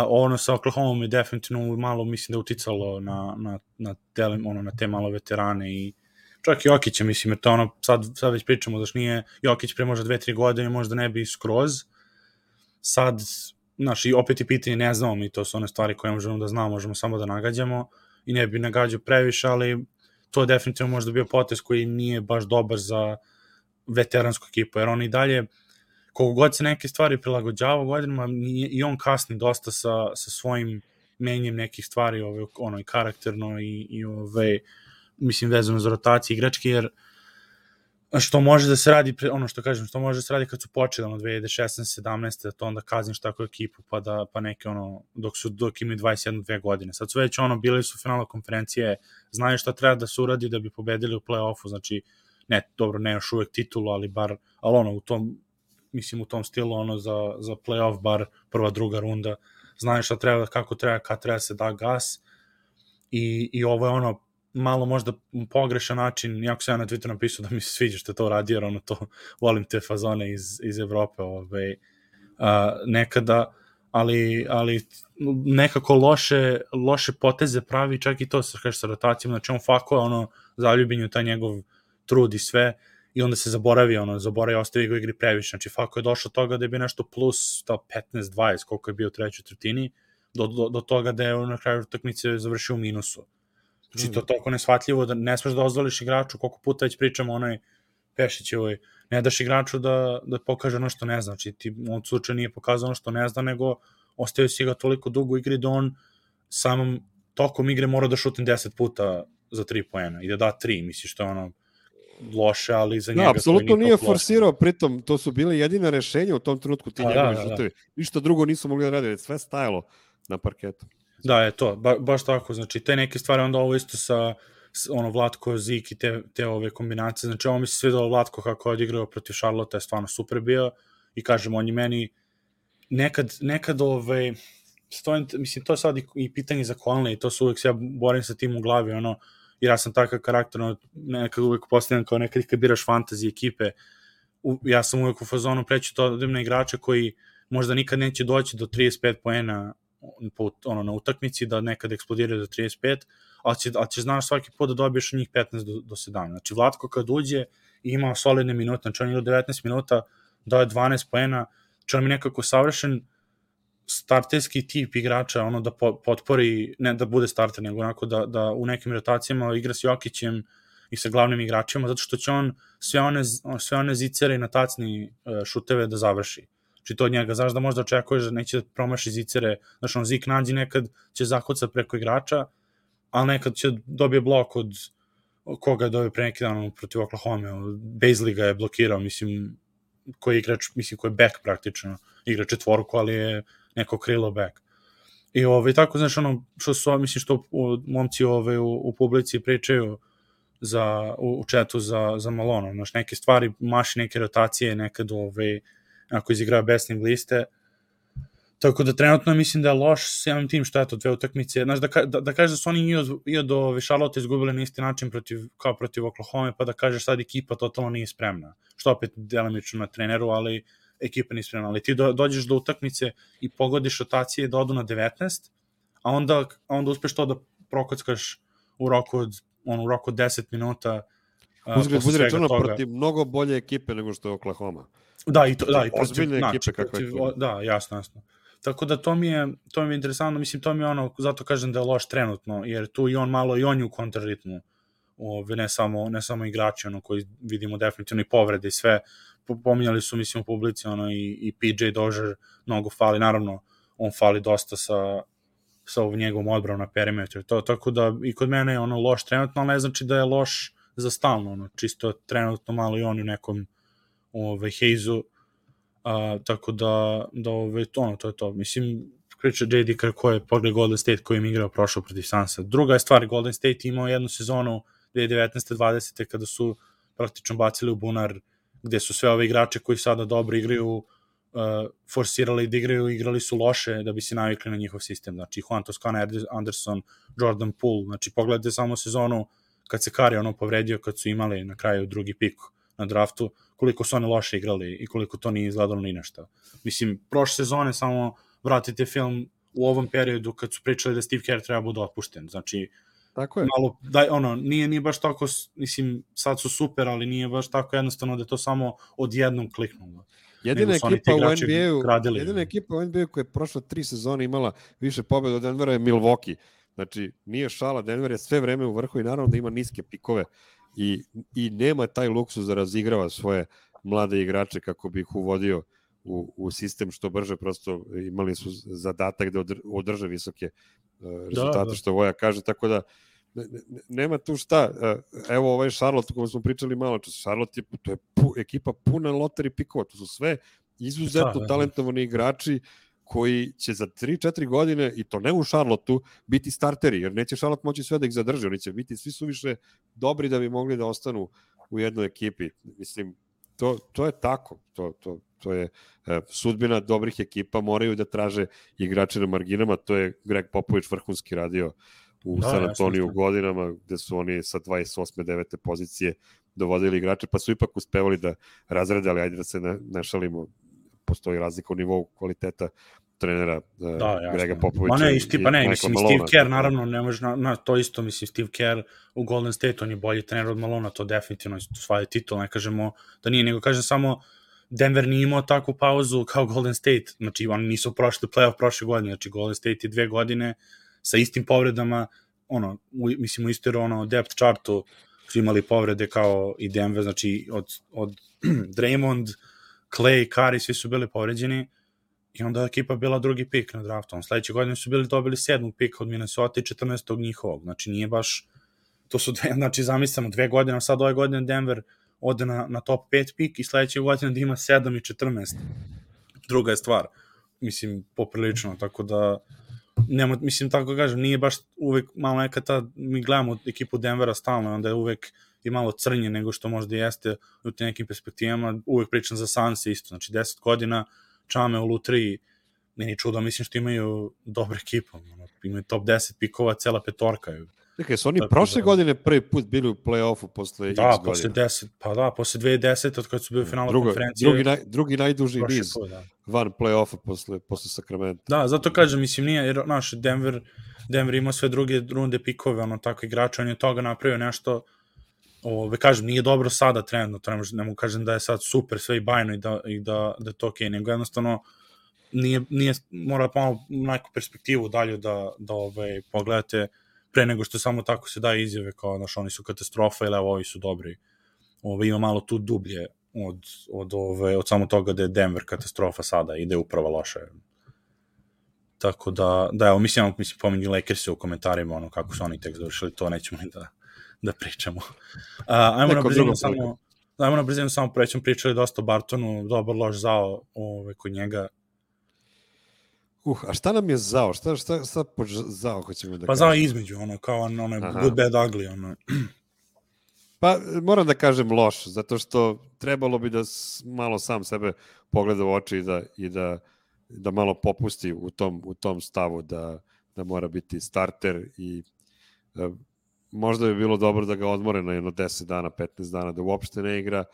ono sa Oklahoma je definitivno malo mislim da uticalo na, na, na, te, ono, na te malo veterane i čak i Jokića, mislim, jer to ono, sad, sad već pričamo, da nije Jokić pre možda dve, tri godine, možda ne bi skroz, sad znaš, i opet je pitanje, ne znamo mi, to su one stvari koje možemo da znamo, možemo samo da nagađamo i ne bi nagađao previše, ali to je definitivno možda bio potez koji nije baš dobar za veteransku ekipu, jer on i dalje, koliko god se neke stvari prilagođava godinama, i on kasni dosta sa, sa svojim menjem nekih stvari, ove, ono, i karakterno i, i ove, mislim, vezano za rotacije igračke, jer što može da se radi, pre, ono što kažem, što može da se radi kad su počeli, ono, 2016, 17, da to onda kazniš takvu ekipu, pa da, pa neke, ono, dok su, dok imaju 21, 2 godine. Sad su već, ono, bili su finala konferencije, znaju šta treba da se uradi da bi pobedili u play-offu, znači, ne, dobro, ne još uvek titulu, ali bar, ali ono, u tom, mislim, u tom stilu, ono, za, za play-off, bar prva, druga runda, znaju šta treba, kako treba, kad treba se da gas, i, i ovo je ono, malo možda pogrešan način, jako se ja na Twitteru napisao da mi se sviđa što to radi, jer ono to, volim te fazone iz, iz Evrope, ovaj, a, nekada, ali, ali nekako loše, loše poteze pravi, čak i to sa, kaže, sa rotacijom, znači on fako ono, zaljubljen taj njegov trud i sve, i onda se zaboravi, ono, zaboravi, ostavi ga igri previše, znači Fako je došao toga da je bi nešto plus, to 15-20, koliko je bio u trećoj tretini, do, do, do toga da je na kraju utakmice završio u minusu. Znači, to je toliko nesvatljivo da ne smeš da ozvoliš igraču, koliko puta već pričamo onoj Pešićevoj, ne daš igraču da, da pokaže ono što ne zna. Znači, ti on slučaj nije pokazao ono što ne zna, nego ostavio si ga toliko dugo u igri da on samom tokom igre mora da šutne 10 puta za 3 poena i da da 3, misliš što je ono loše, ali za da, njega... Da, apsolutno nije forsirao, pritom to su bile jedine rešenja u tom trenutku ti njegovi da, da, da. Ništa drugo nisu mogli da rade, sve stajalo na parketu. Da, je to, ba, baš tako, znači te neke stvari, onda ovo isto sa, ono Vlatko, Zik i te, te ove kombinacije, znači ovo mi se svidalo Vlatko kako je odigrao protiv Charlotte, je stvarno super bio i kažem, on je meni nekad, nekad ovaj, stojim, mislim, to je sad i, i pitanje za Conley to su uvek se ja borim sa tim u glavi, ono, jer ja sam takav karakter, nekad uvek postavljam kao nekad kad biraš fantasy ekipe, u, ja sam uvek u fazonu preći to da idem na igrače koji možda nikad neće doći do 35 poena po, ono, na utakmici da nekad eksplodiraju do 35, ali, će, ali će znaš svaki put da dobiješ njih 15 do, do 17. Znači, Vlatko kad uđe ima solidne minute, znači on je do 19 minuta dao je 12 poena, znači on mi nekako savršen starterski tip igrača, ono da potpori, ne da bude starter, nego onako da, da u nekim rotacijama igra s Jokićem i sa glavnim igračima, zato što će on sve one, sve one zicere i natacni e, šuteve da završi. Znači to od njega, znaš da možda očekuješ da neće da promaši zicere, znaš on zik nađi nekad će zakucati preko igrača, ali nekad će dobije blok od koga je dobio pre neki dan protiv Oklahoma, Bazley ga je blokirao, mislim, koji je igrač, mislim, koji je back praktično, igra četvorku, ali je neko krilo back. I ovaj, tako, znaš, ono, što su, mislim, što momci ove, u, u publici pričaju za, u, u četu za, za Malonom, znaš, neke stvari, maši neke rotacije, nekad, ovaj, ako izigrava besnim liste. Tako da trenutno mislim da je loš s jednom tim što je to dve utakmice. Znaš, da, da, da kažeš da su oni i od, i od ove Charlotte izgubili na isti način protiv, kao protiv Oklahoma, pa da kažeš sad ekipa totalno nije spremna. Što opet delimično na treneru, ali ekipa nije spremna. Ali ti do, dođeš do utakmice i pogodiš rotacije da odu na 19, a onda, a onda uspeš to da prokockaš u roku od, on, u roku od 10 minuta. Uzgled, bude rečeno protiv mnogo bolje ekipe nego što je Oklahoma. Da, i to, da, i protiv, ozbiljne znači, ekipe kakve protiv, Da, jasno, jasno. Tako da to mi je, to mi je interesantno, mislim, to mi je ono, zato kažem da je loš trenutno, jer tu i on malo, i on je u kontraritmu, ove, ne samo, ne samo igrači, ono, koji vidimo definitivno i povrede i sve, pominjali su, mislim, u publici, ono, i, i PJ Dožer mnogo fali, naravno, on fali dosta sa, sa ovom njegovom odbranom na perimetru, to, tako da i kod mene je ono loš trenutno, ali ne znači da je loš za stalno, ono, čisto trenutno malo i on u nekom ovaj, Heizu, a, tako da, da ovaj, ono, to je to. Mislim, priča JD kako je pogled Golden State koji im igrao prošao protiv Sansa. Druga je stvar, Golden State imao jednu sezonu 2019-20. kada su praktično bacili u bunar gde su sve ove igrače koji sada dobro igraju uh, forsirali da igraju, igrali su loše da bi se navikli na njihov sistem. Znači, Juan Toscana, Anderson, Jordan Poole. Znači, pogledajte samo sezonu kad se Kari ono povredio, kad su imali na kraju drugi pik na draftu, koliko su oni loše igrali i koliko to nije izgledalo ni nešto. Mislim, prošle sezone samo vratite film u ovom periodu kad su pričali da Steve Kerr treba bude otpušten. Znači, Tako je. Malo, daj, ono, nije, nije baš tako, mislim, sad su super, ali nije baš tako jednostavno da je to samo odjednom kliknulo. Jedina ekipa u NBA-u, jedina ekipa u NBA koja je prošla tri sezone imala više pobjeda od Denvera je Milwaukee. Znači, nije šala, Denver je sve vreme u vrhu i naravno da ima niske pikove i, i nema taj luksus da razigrava svoje mlade igrače kako bi ih uvodio u, u sistem što brže, prosto imali su zadatak da održe visoke rezultate, da, da. što Voja kaže, tako da ne, ne, nema tu šta. E, Evo ovaj Charlotte, kome smo pričali malo čas, Charlotte je, to je pu, ekipa puna loteri pikova, to su sve izuzetno Da, da. talentovani igrači koji će za 3-4 godine, i to ne u Charlotteu, biti starteri, jer neće Charlotte moći sve da ih zadrži, oni će biti svi suviše dobri da bi mogli da ostanu u jednoj ekipi. Mislim, to, to je tako, to, to, to je e, sudbina dobrih ekipa, moraju da traže igrače na marginama, to je Greg Popović vrhunski radio u Da, San Antoniju godinama, gde su oni sa 28. 9. pozicije dovodili igrače, pa su ipak uspevali da razrede, ali ajde da se ne, ne šalimo, postoji razlika u nivou kvaliteta trenera da, Da, jasno. Grega Popovića. Ma ne, isti, pa ne, mislim, Malonea, Steve Kerr, da- naravno, ne može na, na, to isto, mislim, Steve Kerr u Golden State, on je bolji trener od Malona, to definitivno osvaja titul, ne kažemo da nije, nego kažem samo Denver nije imao takvu pauzu kao Golden State, znači oni nisu prošli playoff prošle godine, znači Golden State je dve godine sa istim povredama, ono, u, mislim u istoj ono depth chartu su imali povrede kao i Denver, znači od, od Draymond, Clay, Curry, svi su bili povređeni i onda ekipa bila drugi pik na draftu. On sledeće godine su bili dobili sedmog pika od Minnesota i 14. njihovog. Znači nije baš, to su dve, znači zamislimo dve godine, sad ove godine Denver ode na, na top 5 pik i sledeće godine da ima 7 i 14. Druga je stvar. Mislim, poprilično, tako da nema, mislim, tako kažem, nije baš uvek malo neka ta, mi gledamo ekipu Denvera stalno, onda je uvek i malo crnje nego što možda jeste u te nekim perspektivama, uvek pričam za Sanse isto, znači 10 godina čame u Lutriji, meni čudo, mislim što imaju dobru ekipu, imaju top 10 pikova, cela petorka. Čekaj, su oni Tako prošle da- godine prvi put bili u play-offu posle Da, X posle godina. 10, pa da, posle 2010 od kad su bili u finalu Drugo, konferencije. drugi, naj, drugi najduži niz put, da. van play-offa posle, posle Sacramento. Da, zato kažem, mislim, nije, jer, znaš, Denver, Denver ima sve druge runde pikove, ono, tako igrača, on je toga napravio nešto, ove, kažem, nije dobro sada trenutno, to ne, mogu kažem da je sad super sve i bajno i da, i da, da je to okej, nego jednostavno nije, nije, mora malo neku perspektivu dalje da, da ovaj, pogledate pre nego što samo tako se daje izjave kao, znaš, oni su katastrofa ili evo, ovi su dobri. Ove, ima malo tu dublje od, od, ove, od samo toga da je Denver katastrofa sada i da je uprava loša. Tako da, da evo, mislim, mislim, pominju Lakers u komentarima, ono, kako su oni tek završili, to nećemo ni da, da pričamo. A, ajmo na brzinu samo, ajmo na brzinu samo prećemo, pričali dosta o Bartonu, dobar loš zao ove, kod njega. Uh, a šta nam je zao? Šta, šta, šta po ž- zao hoćemo da Pa kažemo? zao je između, ono, kao on, ono, Aha. good, bad, ugly, ono. Pa moram da kažem loš, zato što trebalo bi da malo sam sebe pogleda u oči i da, i da, da malo popusti u tom, u tom stavu da, da mora biti starter i e, možda bi bilo dobro da ga odmore na jedno 10 dana, 15 dana, da uopšte ne igra,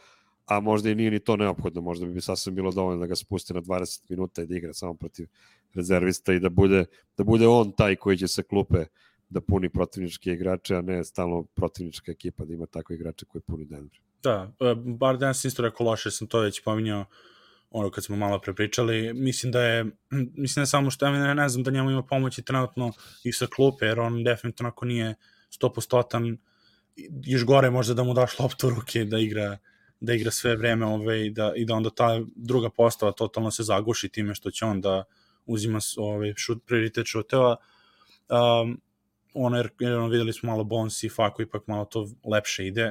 a možda i nije ni to neophodno, možda bi sasvim bilo dovoljno da ga spusti na 20 minuta i da igra samo protiv rezervista i da bude, da bude on taj koji će se klupe da puni protivničke igrače, a ne stalno protivnička ekipa da ima takve igrače koji puni Denver. Da, e, bar danas isto rekao loše, sam to već pominjao ono kad smo malo prepričali, mislim da je, mislim ne samo što, ja ne, znam da njemu ima pomoći trenutno i sa klupe, jer on definitivno ako nije 100% još gore možda da mu daš loptu u ruke da igra da igra sve vreme ove, i, da, i da onda ta druga postava totalno se zaguši time što će on da uzima ovaj, šut, prioritet šuteva. Um, ono, jer, jer ono, videli smo malo Bones i Fako, ipak malo to lepše ide.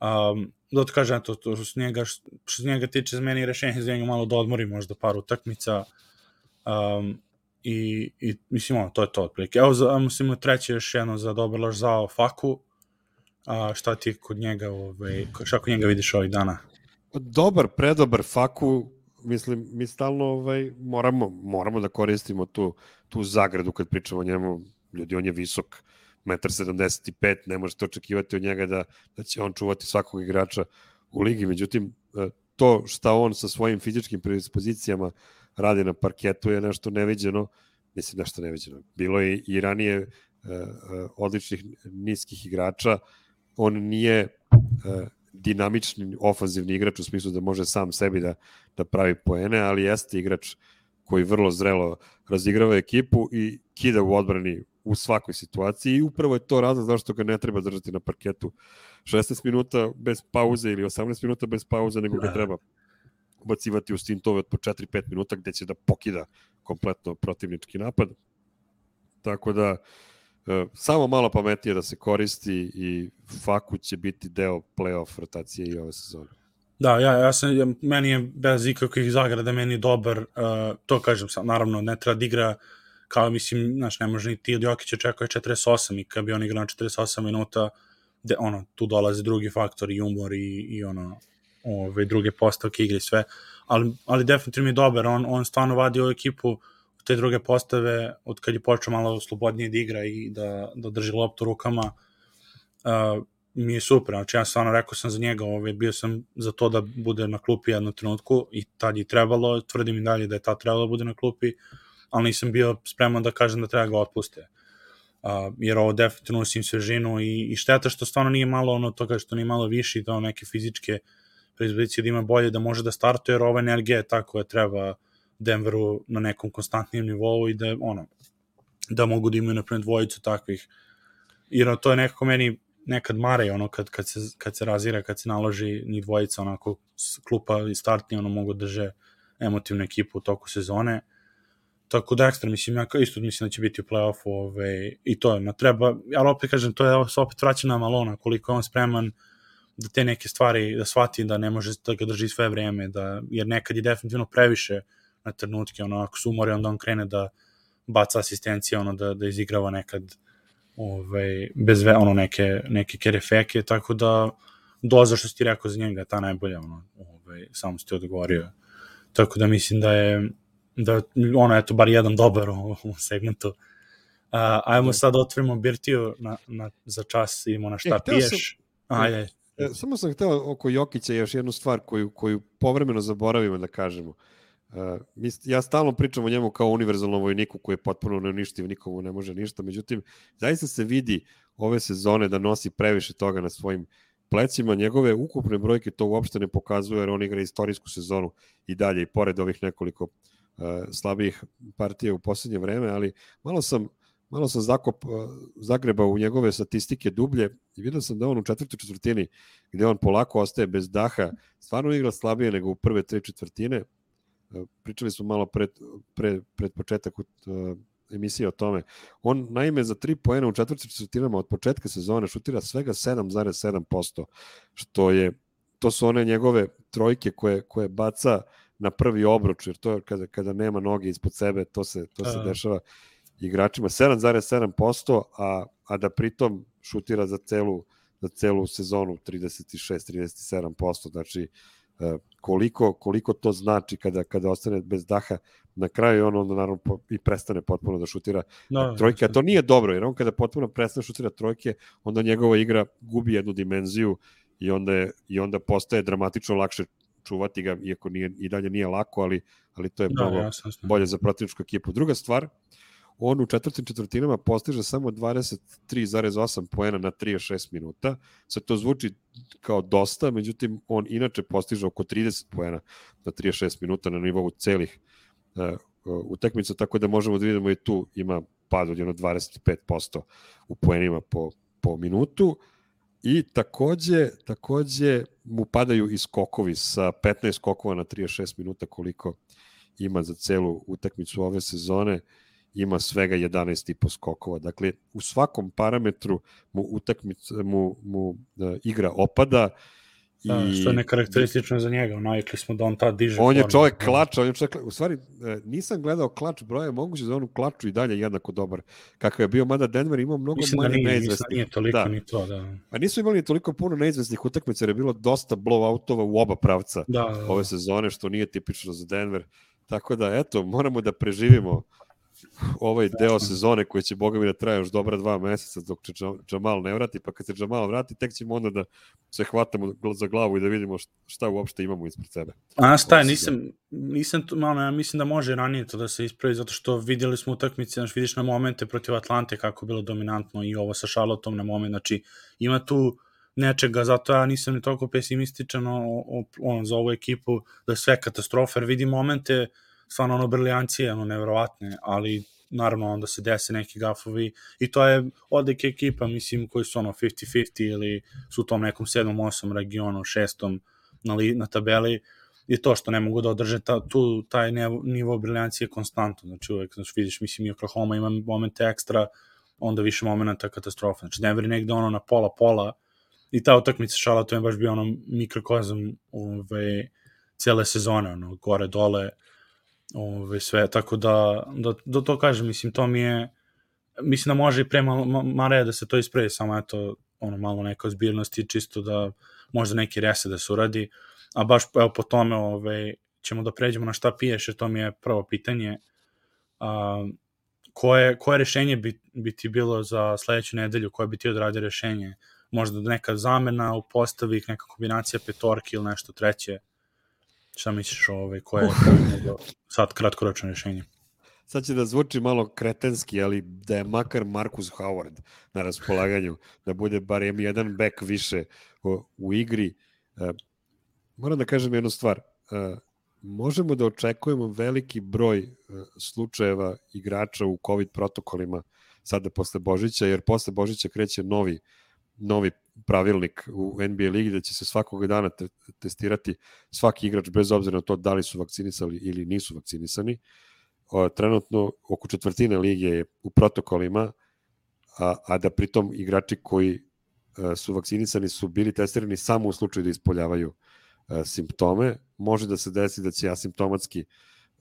Um, da ti kažem, to, to što njega, što s njega tiče, za meni je rešenje za njega malo da odmori možda par utakmica. Um, i, i mislim, ono, to je to otprilike. Evo, za, mislim, treće još jedno za dobar loš zao Faku. A, šta ti kod njega, ovaj, šta kod njega vidiš ovih dana? Dobar, predobar faku, mislim, mi stalno ovaj, moramo, moramo da koristimo tu, tu zagradu kad pričamo o njemu. Ljudi, on je visok, 1,75 m, ne možete očekivati od njega da, da će on čuvati svakog igrača u ligi. Međutim, e, to šta on sa svojim fizičkim predispozicijama radi na parketu je nešto neviđeno, mislim nešto neviđeno. Bilo je i ranije e, e, odličnih niskih igrača, on nije e, dinamični ofanzivni igrač u smislu da može sam sebi da, da pravi poene, ali jeste igrač koji vrlo zrelo razigrava ekipu i kida u odbrani u svakoj situaciji. I upravo je to razlog zašto ga ne treba držati na parketu. 16 minuta bez pauze ili 18 minuta bez pauze, nego ga treba ubacivati u stintove od po 4-5 minuta gde će da pokida kompletno protivnički napad. Tako da e, samo malo pametnije da se koristi i Faku će biti deo playoff rotacije i ove sezone. Da, ja, ja sam, ja, meni je bez ikakvih zagrada, meni je dobar, uh, to kažem sam, naravno, ne treba da igra kao, mislim, znaš, ne može ni ti od Jokića čekao 48 i kad bi on igrao 48 minuta, de, ono, tu dolaze drugi faktor i umor i, i ono, ove, druge postavke igre i sve, ali, ali definitivno je dobar, on, on stvarno vadi ovu ekipu te druge postave od kad je počeo malo slobodnije da igra i da, da drži loptu rukama, uh, mi je super, znači ja stvarno rekao sam za njega, ove, bio sam za to da bude na klupi jednu trenutku i tad je trebalo, tvrdim i dalje da je tad trebalo da bude na klupi, ali nisam bio spreman da kažem da treba ga otpuste. Uh, jer ovo definitivno usim svežinu i, i šteta što stvarno nije malo ono toga što nije malo viši, da neke fizičke predispozicije da ima bolje da može da startuje, jer ova energija je ta koja treba Denveru na nekom konstantnijem nivou i da ono da mogu da imaju napred dvojicu takvih. Jer to je nekako meni nekad mare ono kad, kad, se, kad se razira, kad se naloži ni dvojica onako klupa i startni ono mogu da drže emotivnu ekipu u toku sezone. Tako da ekstra mislim ja isto mislim da će biti u play-offu ove, i to je na treba, ali opet kažem to je se opet vraća na Malona koliko je on spreman da te neke stvari da shvati da ne može da ga drži sve vreme da, jer nekad je definitivno previše na trenutke ono ako su umori onda on krene da baca asistencije ono da, da izigrava nekad ovaj, bez ve, ono neke, neke kerefeke, tako da doza što si ti rekao za njega ta najbolja, ono, ovaj, samo si ti odgovorio. Tako da mislim da je, da ono, eto, bar jedan dobar u, u segmentu. Uh, ajmo da. sad da otvorimo Birtiju na, na, za čas, idemo na šta e, piješ. Sam, ajde. E, samo sam hteo oko Jokića još jednu stvar koju, koju povremeno zaboravimo da kažemo. Uh, Uh, ja stalno pričam o njemu kao univerzalnom vojniku koji je potpuno neuništiv, nikomu ne može ništa, međutim, zaista se vidi ove sezone da nosi previše toga na svojim plecima, njegove ukupne brojke to uopšte ne pokazuje, jer on igra istorijsku sezonu i dalje, i pored ovih nekoliko uh, slabijih partija u poslednje vreme, ali malo sam malo sam zakop, uh, zagrebao u njegove statistike dublje i vidio sam da on u četvrtoj četvrtini, gde on polako ostaje bez daha, stvarno igra slabije nego u prve tri četvrtine, pričali smo malo pred, pre, pred početak uh, emisije o tome. On naime za 3 poena u četvrtim četvrtinama od početka sezone šutira svega 7,7%, što je to su one njegove trojke koje koje baca na prvi obruč, jer to kada kada nema noge ispod sebe, to se to se dešava igračima 7,7%, a a da pritom šutira za celu za celu sezonu 36 37%, znači E, koliko, koliko to znači kada, kada ostane bez daha na kraju on onda naravno po, i prestane potpuno da šutira. No, trojke, a to nije dobro, jer on kada potpuno prestane da šutira trojke, onda njegova igra gubi jednu dimenziju i onda, je, i onda postaje dramatično lakše čuvati ga, iako nije, i dalje nije lako, ali, ali to je no, mnogo bolje za protivničku ekipu. Druga stvar, on u četvrtim četvrtinama postiže samo 23,8 poena na 36 minuta. Sad to zvuči kao dosta, međutim on inače postiže oko 30 poena na 36 minuta na nivou celih uh, utakmica, tako da možemo da vidimo i tu ima pad od jedno 25% u poenima po, po minutu. I takođe, takođe mu padaju i skokovi sa 15 skokova na 36 minuta koliko ima za celu utakmicu ove sezone. Uh, ima svega 11,5 skokova. Dakle, u svakom parametru mu utakmica mu, mu uh, igra opada Da, I, što je nekarakteristično za njega, navikli smo da on tad diže. On je čovjek klač, on je čovjek, u stvari e, nisam gledao klač broja, moguće da on u klaču i dalje jednako dobar kakav je bio, mada Denver imao mnogo mislim da manje da nije, neizvesnih. Mislim da nije toliko da. ni to, da. A nisu imali toliko puno neizvesnih utakmica, jer je bilo dosta blowoutova u oba pravca da, da, da. ove sezone, što nije tipično za Denver. Tako da, eto, moramo da preživimo ovaj deo sezone koji će, boga mi, da traje još dobra dva meseca dok će Džamal ne vrati, pa kad se Džamal vrati, tek ćemo onda da se hvatamo za glavu i da vidimo šta uopšte imamo ispred sebe. A šta nisam, nisam tu, malo, ja mislim da može ranije to da se ispravi, zato što videli smo utakmice, znaš, vidiš na momente protiv Atlante kako je bilo dominantno i ovo sa Charlotteom na moment, znači ima tu nečega, zato ja nisam ni toliko pesimističan o, o, o, za ovu ekipu, da sve katastrofe, jer vidi momente stvarno ono briljancije, ono nevrovatne, ali naravno onda se dese neki gafovi i to je odlik ekipa, mislim, koji su ono 50-50 ili su u tom nekom 7-8 regionu, 6 na, li, na tabeli, je to što ne mogu da održe ta, tu, taj nivo briljancije konstantno, znači uvek, znači vidiš, mislim, i Oklahoma ima momente ekstra, onda više momenta katastrofa. Znači Denver negde ono na pola-pola i ta utakmica šala, to je baš bio ono mikrokozam ove, cele sezone, ono, gore, dole, ove, sve, tako da, da, da to kažem, mislim, to mi je, mislim da može i pre Mare da se to ispravi, samo eto, ono, malo neka ozbiljnosti, čisto da možda neki rese da se uradi, a baš evo po tome ove, ćemo da pređemo na šta piješ, jer to mi je prvo pitanje. A, koje, koje rešenje bi, bi ti bilo za sledeću nedelju, koje bi ti odradio rešenje? Možda neka zamena u postavi, neka kombinacija petorki ili nešto treće? Šta misliš ovaj, koje je sad kratkoročno rešenje? sad će da zvuči malo kretenski, ali da je makar Marcus Howard na raspolaganju, da bude bar jedan back više u, u igri. Uh, moram da kažem jednu stvar. Uh, možemo da očekujemo veliki broj uh, slučajeva igrača u COVID protokolima sada posle Božića, jer posle Božića kreće novi novi pravilnik u NBA ligi da će se svakog dana te, testirati svaki igrač bez obzira na to da li su vakcinisali ili nisu vakcinisani. O, trenutno oko četvrtine lige je u protokolima, a, a da pritom igrači koji a, su vakcinisani su bili testirani samo u slučaju da ispoljavaju a, simptome. Može da se desi da će asimptomatski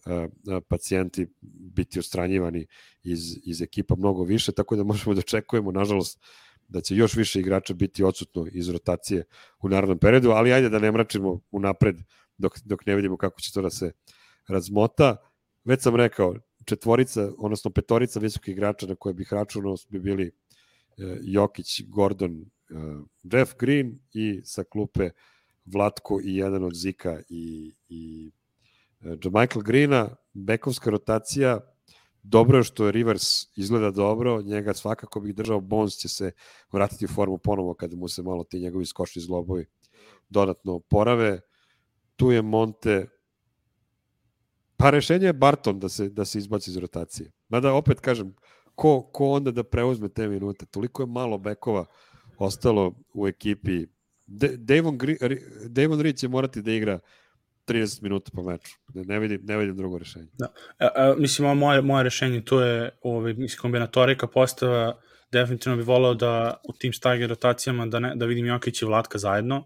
a, a, pacijenti biti ostranjivani iz, iz ekipa mnogo više, tako da možemo da očekujemo, nažalost, da će još više igrača biti odsutno iz rotacije u narodnom periodu, ali ajde da ne mračimo unapred dok, dok ne vidimo kako će to da se razmota. Već sam rekao, četvorica, odnosno petorica visokih igrača na koje bih računao bi bili e, Jokić, Gordon, e, Jeff Green i sa klupe Vlatko i jedan od Zika i, i e, Michael Greena, bekovska rotacija, Dobro je što je Rivers izgleda dobro, njega svakako bih držao, Bones će se vratiti u formu ponovo kada mu se malo ti njegovi skočni zglobovi dodatno porave. Tu je Monte, pa rešenje je Barton da se, da se izbaci iz rotacije. Mada opet kažem, ko, ko onda da preuzme te minute? Toliko je malo bekova ostalo u ekipi. De, Davon, Davon Reed će morati da igra 30 minuta po meču. Ne, ne, vidim, ne vidim drugo rešenje. Da. A, a, mislim, moje, moje rešenje to je ovaj, kombinatorika postava. Definitivno bih voleo da u tim stagger rotacijama da, ne, da vidim Jokić i Vlatka zajedno.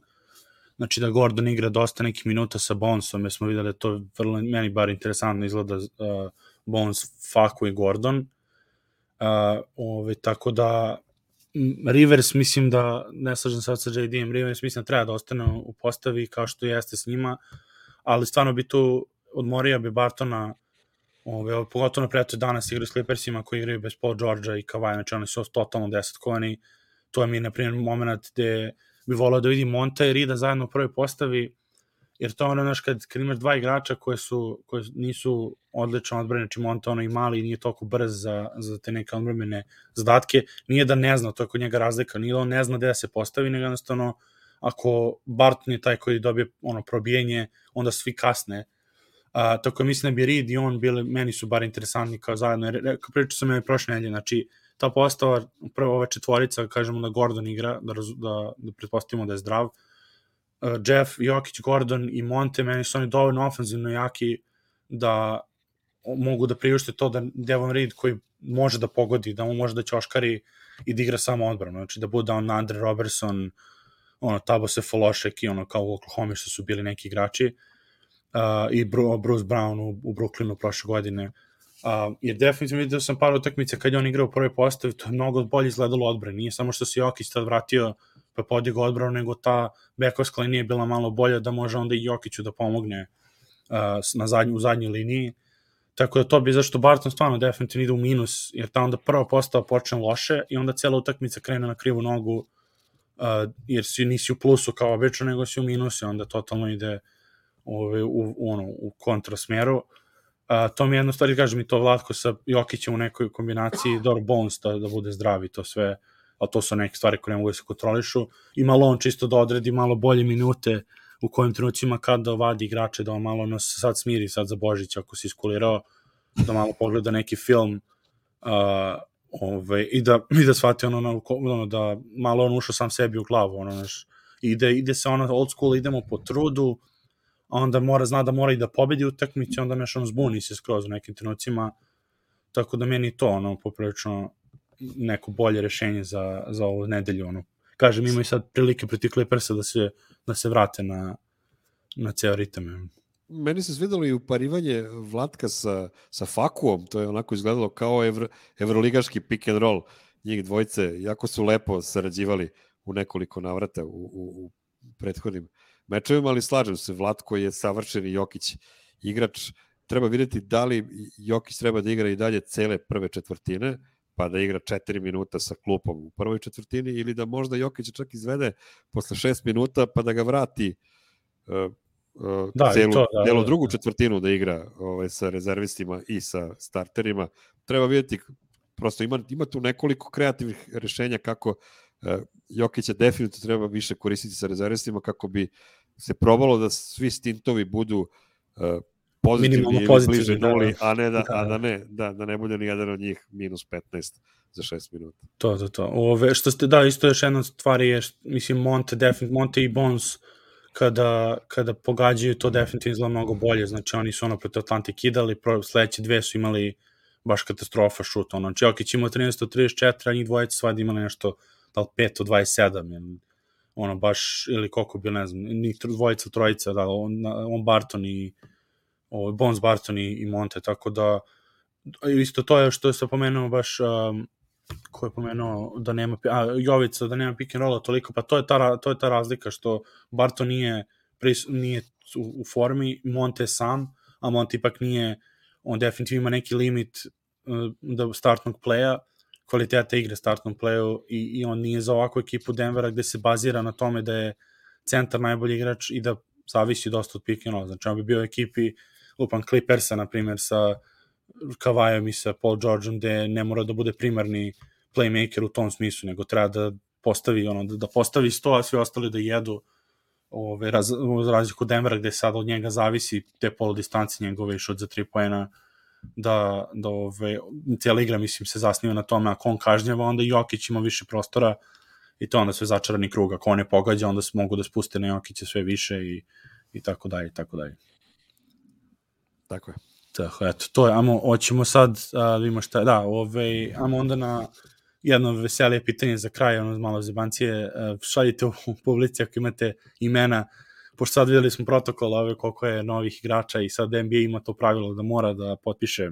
Znači da Gordon igra dosta nekih minuta sa Bonesom, jer smo videli da to vrlo, meni bar interesantno izgleda uh, Bones, Faku i Gordon. Uh, ovaj, tako da Rivers mislim da, ne slažem sad sa JD-em, Rivers mislim da treba da ostane u postavi kao što jeste s njima. Uh, ali stvarno bi tu odmorio bi Bartona ove, pogotovo na prijatelju danas igraju s Clippersima koji igraju bez Paul Georgea i Kawhi, znači oni su totalno desetkovani, to je mi na primjer moment gde bi volao da vidim Monta i Rida zajedno u prvoj postavi, jer to ono, znaš, kad, kad imaš dva igrača koje, su, koje nisu odlično odbrane, znači Monta ono i mali nije toliko brz za, za te neke odbrane zadatke, nije da ne zna, to je kod njega razlika, nije da on ne zna gde da se postavi, nego jednostavno ako Barton je taj koji dobije ono probijenje, onda svi kasne. Uh, tako mislim da bi Reed i on bili, meni su bar interesantni kao zajedno. Rekao, pričao sam je prošle nedelje, znači ta postava, prvo ova četvorica, kažemo da Gordon igra, da, da, da pretpostavimo da je zdrav, uh, Jeff, Jokić, Gordon i Monte, meni su oni dovoljno ofenzivno jaki da mogu da priušte to da Devon Reed koji može da pogodi, da mu može da ćoškari i da igra samo odbranu, znači da bude on Andre Robertson, uh, ono, Tabo se Fološek i ono, kao u Oklahoma što su bili neki igrači, uh, i Bruce Brown u, u Brooklynu prošle godine. Uh, jer definitivno vidio sam par utakmice kad je on igrao u prvoj postavi, to je mnogo bolje izgledalo odbrani. Nije samo što se Jokić tad vratio pa podigao odbranu, nego ta bekovska linija je bila malo bolja da može onda i Jokiću da pomogne uh, na zadnj, u zadnjoj liniji. Tako da to bi zašto Barton stvarno definitivno ide u minus, jer ta onda prva postava počne loše i onda cela utakmica krene na krivu nogu uh, jer si nisi u plusu kao obično, nego si u minusu, onda totalno ide ove, u, ono, u kontrasmeru. Uh, to mi je jedna stvar, kažem mi to Vlatko sa Jokićem u nekoj kombinaciji, Dor Bones da, da bude zdravi, to sve, a to su neke stvari koje ne mogu da se kontrolišu. I malo on čisto da odredi malo bolje minute u kojim trenucima kada vadi igrače, da on malo nas sad smiri sad za Božić ako si iskulirao, da malo pogleda neki film uh, Ove, i, da, I da shvati ono, ono, ono, da malo on ušao sam sebi u glavu, ono, znaš, ide, ide se ono old school, idemo po trudu, onda mora, zna da mora i da pobedi utakmicu, onda meš on zbuni se skroz u nekim trenucima, tako da meni to, ono, poprilično neko bolje rešenje za, za ovu nedelju. Ono. Kažem, imaju sad prilike proti Clippersa da se, da se vrate na, na ceo ritam. Meni se svidelo i uparivanje Vlatka sa, sa Fakuom, to je onako izgledalo kao evro, evroligaški pick and roll njih dvojce, jako su lepo sarađivali u nekoliko navrata u, u, u prethodnim mečevima, ali slažem se, Vlatko je savršeni Jokić igrač, treba videti da li Jokić treba da igra i dalje cele prve četvrtine, pa da igra 4 minuta sa klupom u prvoj četvrtini ili da možda Jokić čak izvede posle 6 minuta pa da ga vrati uh, uh, da, celu, to, da, celu da, drugu četvrtinu da igra ovaj, sa rezervistima i sa starterima. Treba videti, prosto ima, ima tu nekoliko kreativnih rešenja kako uh, Jokića definitivno treba više koristiti sa rezervistima kako bi se probalo da svi stintovi budu uh, pozitivni ili pozitivni, bliže da, nuli, da, a ne da, da, a da ne, da, da ne bude ni jedan od njih minus 15 za 6 minuta. To, to, to. Ove, što ste, da, isto još jedna stvar je, mislim, Monte, definitivno, Monte i Bones, kada, kada pogađaju to definitivno izgleda mnogo bolje, znači oni su ono protiv Atlante kidali, sledeće dve su imali baš katastrofa šut, ono, znači Jokić imao 13 od 34, a njih dvojica svad imali nešto, da li 5 od 27, ili, ono, baš, ili koliko bi, ne znam, ni dvojica, trojica, da, on, on Barton i ovaj, Bones Barton i, i Monte, tako da isto to je što se pomenuo baš um, ko je pomenuo da nema a, Jovica da nema pick and rolla toliko pa to je ta to je ta razlika što Barton nije pris, nije u, u formi Monte sam a Monte ipak nije on definitivno ima neki limit uh, da startnog playa kvaliteta igre startnom playu i, i on nije za ovakvu ekipu Denvera gde se bazira na tome da je centar najbolji igrač i da zavisi dosta od pick and rolla. Znači, on bi bio u ekipi lupam Clippersa, na primjer, sa Kavajom i sa Paul Georgeom, gde ne mora da bude primarni playmaker u tom smislu, nego treba da postavi ono da, da postavi sto, a svi ostali da jedu ove, raz, razliku Denvera gde sad od njega zavisi te pol distanci njegove šut za 3 poena da, da ove, cijela igra mislim se zasniva na tome ako on kažnjava onda Jokić ima više prostora i to onda sve začarani krug ako on ne pogađa onda se mogu da spuste na Jokića sve više i, i tako dalje i tako dalje Tako je. Tako, eto, to je, amo, hoćemo sad, a, vidimo šta, da, ove, amo onda na jedno veselije pitanje za kraj, ono malo zebancije, šaljite u publici ako imate imena, pošto sad videli smo protokol ove koliko je novih igrača i sad NBA ima to pravilo da mora da potpiše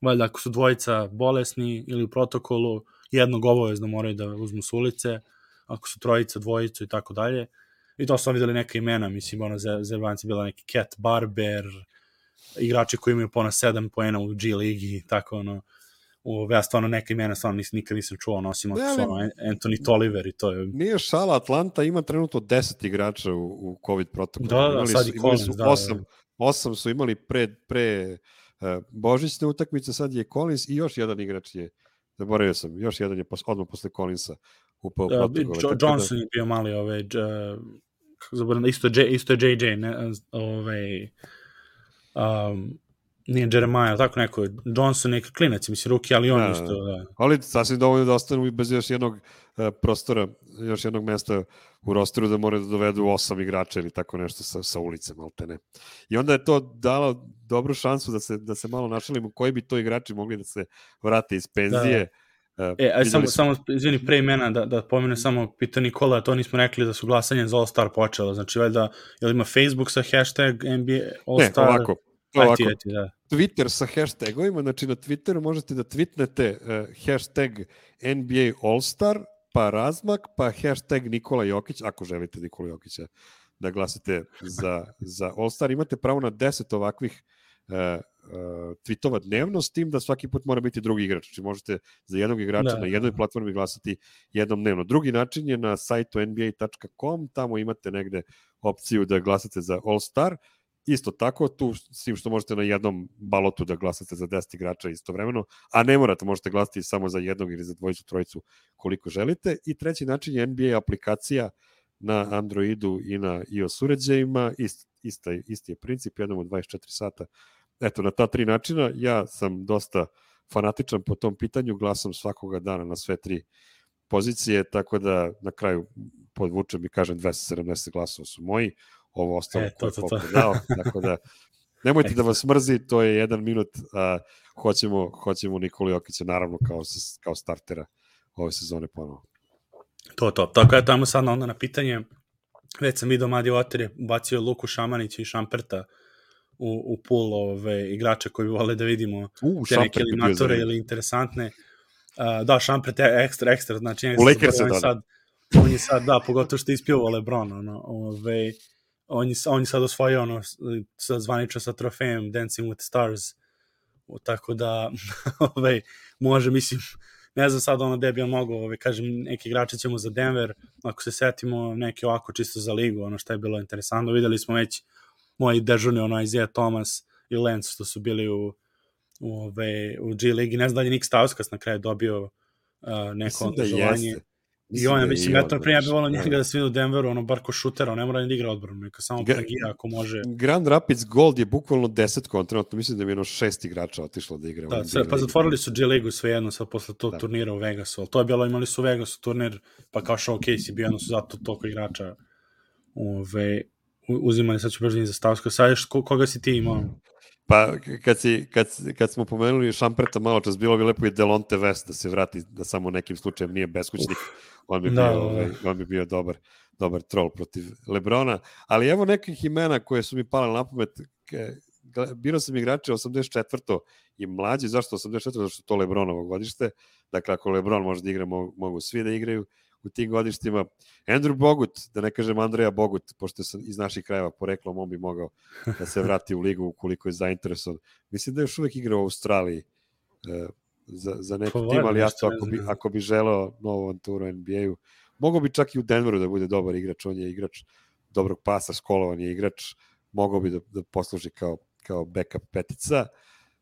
valjda ako su dvojica bolesni ili u protokolu, jednog obavezno moraju da uzmu s ulice, ako su trojica, dvojicu i tako dalje. I to smo videli neka imena, mislim, ono, Evanci bila neki Cat Barber, igrači koji imaju pona 7 poena u G ligi i tako, ono, u, ja stvarno neka imena stvarno nis, nikad nisam čuo, nosim od ono, Anthony Tolliver i to je... Nije šala, Atlanta ima trenutno 10 igrača u, u COVID protokolu. Da, da, sad i Collins, da, 8, da. 8 su imali pre, pre uh, božićne utakmice, sad je Collins i još jedan igrač je, zaboravio sam, još jedan je pos, odmah posle Collinsa upao uh, protokol. Da- Johnson da... je bio mali, ove, uh, zaboravim, isto, J, isto je JJ, ne, ovaj, um, nije Jeremiah, tako neko, Johnson neki klinac, mislim, ruki, ali on da, isto, da. da. Ali sasvim dovoljno da ostanu i bez još jednog uh, prostora, još jednog mesta u rosteru da moraju da dovedu osam igrača ili tako nešto sa, sa ulice, malte ne. I onda je to dalo dobru šansu da se, da se malo našalimo koji bi to igrači mogli da se vrate iz penzije. Da, da E, aj samo, samo, izvini, pre imena da, da pomene samo pita Nikola, to nismo rekli da su glasanje za All-Star počelo, znači valjda, jel ima Facebook sa hashtag NBA All-Star? Ne, ovako, ovako. Ajti, ajti, da. Twitter sa hashtagovima, znači na Twitteru možete da tweetnete uh, hashtag NBA All-Star, pa razmak, pa hashtag Nikola Jokić, ako želite Nikola Jokića da glasate za, za All-Star. Imate pravo na 10 ovakvih uh, tweetova dnevno, s tim da svaki put mora biti drugi igrač. Znači možete za jednog igrača da. na jednoj platformi glasati jednom dnevno. Drugi način je na sajtu nba.com, tamo imate negde opciju da glasate za All Star, isto tako tu s tim što možete na jednom balotu da glasate za 10 igrača istovremeno, a ne morate, možete glasati samo za jednog ili za dvojicu, trojicu koliko želite. I treći način je NBA aplikacija na Androidu i na iOS uređajima, ist, ista, isti je princip, jednom od 24 sata eto, na ta tri načina ja sam dosta fanatičan po tom pitanju, glasam svakoga dana na sve tri pozicije, tako da na kraju podvučem i kažem 270 glasova su moji, ovo ostalo e, to, to, to. dao, tako da Nemojte da vas mrzi, to je jedan minut, a, hoćemo, hoćemo Nikoli Jokića, naravno, kao, kao startera ove sezone ponovo. To, to. Tako je tamo sad onda na pitanje. Već sam vidio Madi Oter je bacio Luku Šamanića i Šamperta u, u pool ove, igrača koji vole da vidimo U, te neke eliminatore ili interesantne. Uh, da, Šampert je ekstra, ekstra, znači ja on je sad, on je sad, da, pogotovo što je ispio Lebron, ono, ove, on je, on je sad osvojio ono, sa zvanično sa trofejem Dancing with Stars, O, tako da, ove, može, mislim, ne znam sad ono gde bi on mogao, ove, kažem, neki igrači ćemo za Denver, ako se setimo neki ovako čisto za ligu, ono što je bilo interesantno, videli smo već moji dežurni, ono, Isaiah Thomas i Lance, što su bili u, u, ove, u G ligi, ne znam da li je Nick Stauskas na kraju dobio uh, neko Mislim da. I on da mislim, i eto, on, prije ja bih volao njega da se vidi u Denveru, ono, bar ko šuter, on ne mora ni da igra odbranu, neka samo Ga- pragija ako može. Grand Rapids Gold je bukvalno desetko, trenutno mislim da je jedno šest igrača otišlo da igra. Da, sve, pa zatvorili su G ligu svejedno sad posle tog Da. turnira u Vegasu, ali to je bilo, imali su u Vegasu turnir, pa kao showcase je bio, jedno su zato toliko igrača ove, u- uzimali, sad ću brzo za Stavsko, sad još ko, koga si ti imao? Pa kad, si, kad, kad smo pomenuli Šamperta malo čas, bilo bi lepo i Delonte West da se vrati, da samo nekim slučajem nije beskućnik, on bi, Da, bio, da, da. ovaj, on bi bio dobar, dobar troll protiv Lebrona. Ali evo nekih imena koje su mi pale na pamet. Birao sam igrače 84. i mlađi, zašto 84. Zato što je to Lebronovo godište. Dakle, ako Lebron može da igra, mogu, mogu svi da igraju u tim godištima. Andrew Bogut, da ne kažem Andreja Bogut, pošto sam iz naših krajeva poreklom, on bi mogao da se vrati u ligu ukoliko je zainteresovan. Mislim da još uvek igra u Australiji e, za, za neki Pa tim, ali ja to ako bi, ako bi želeo novu avanturu NBA-u, mogao bi čak i u Denveru da bude dobar igrač, on je igrač dobrog pasa, školovan je igrač, mogao bi da, da posluži kao, kao backup petica.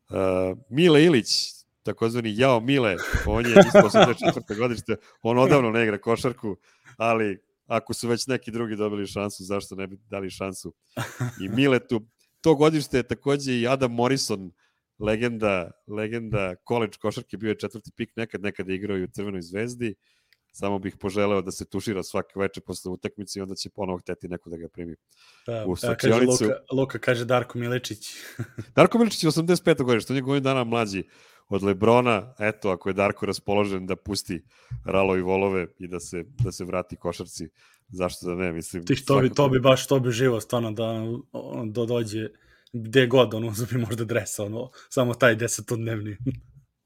Uh, Mile Ilić, takozvani Jao Mile, on je isto 84. godište, on odavno ne igra košarku, ali ako su već neki drugi dobili šansu, zašto ne bi dali šansu i Miletu. To godište je takođe i Adam Morrison, legenda, legenda college košarke, bio je četvrti pik nekad, nekad je igrao i u Crvenoj zvezdi. Samo bih poželeo da se tušira svake veče posle utakmice i onda će ponovo hteti neko da ga primi. Da, U evo kaže slačionicu. Luka, Luka kaže Darko Milečić. Darko Miličić je 85. godište, on je godin dana mlađi od Lebrona. Eto, ako je Darko raspoložen da pusti Ralo i Volove i da se, da se vrati košarci, zašto da ne, mislim. Ti to bi, to bi baš, to bi živo stvarno da do dođe gde god, ono, uzme možda dresa, ono, samo taj desetodnevni.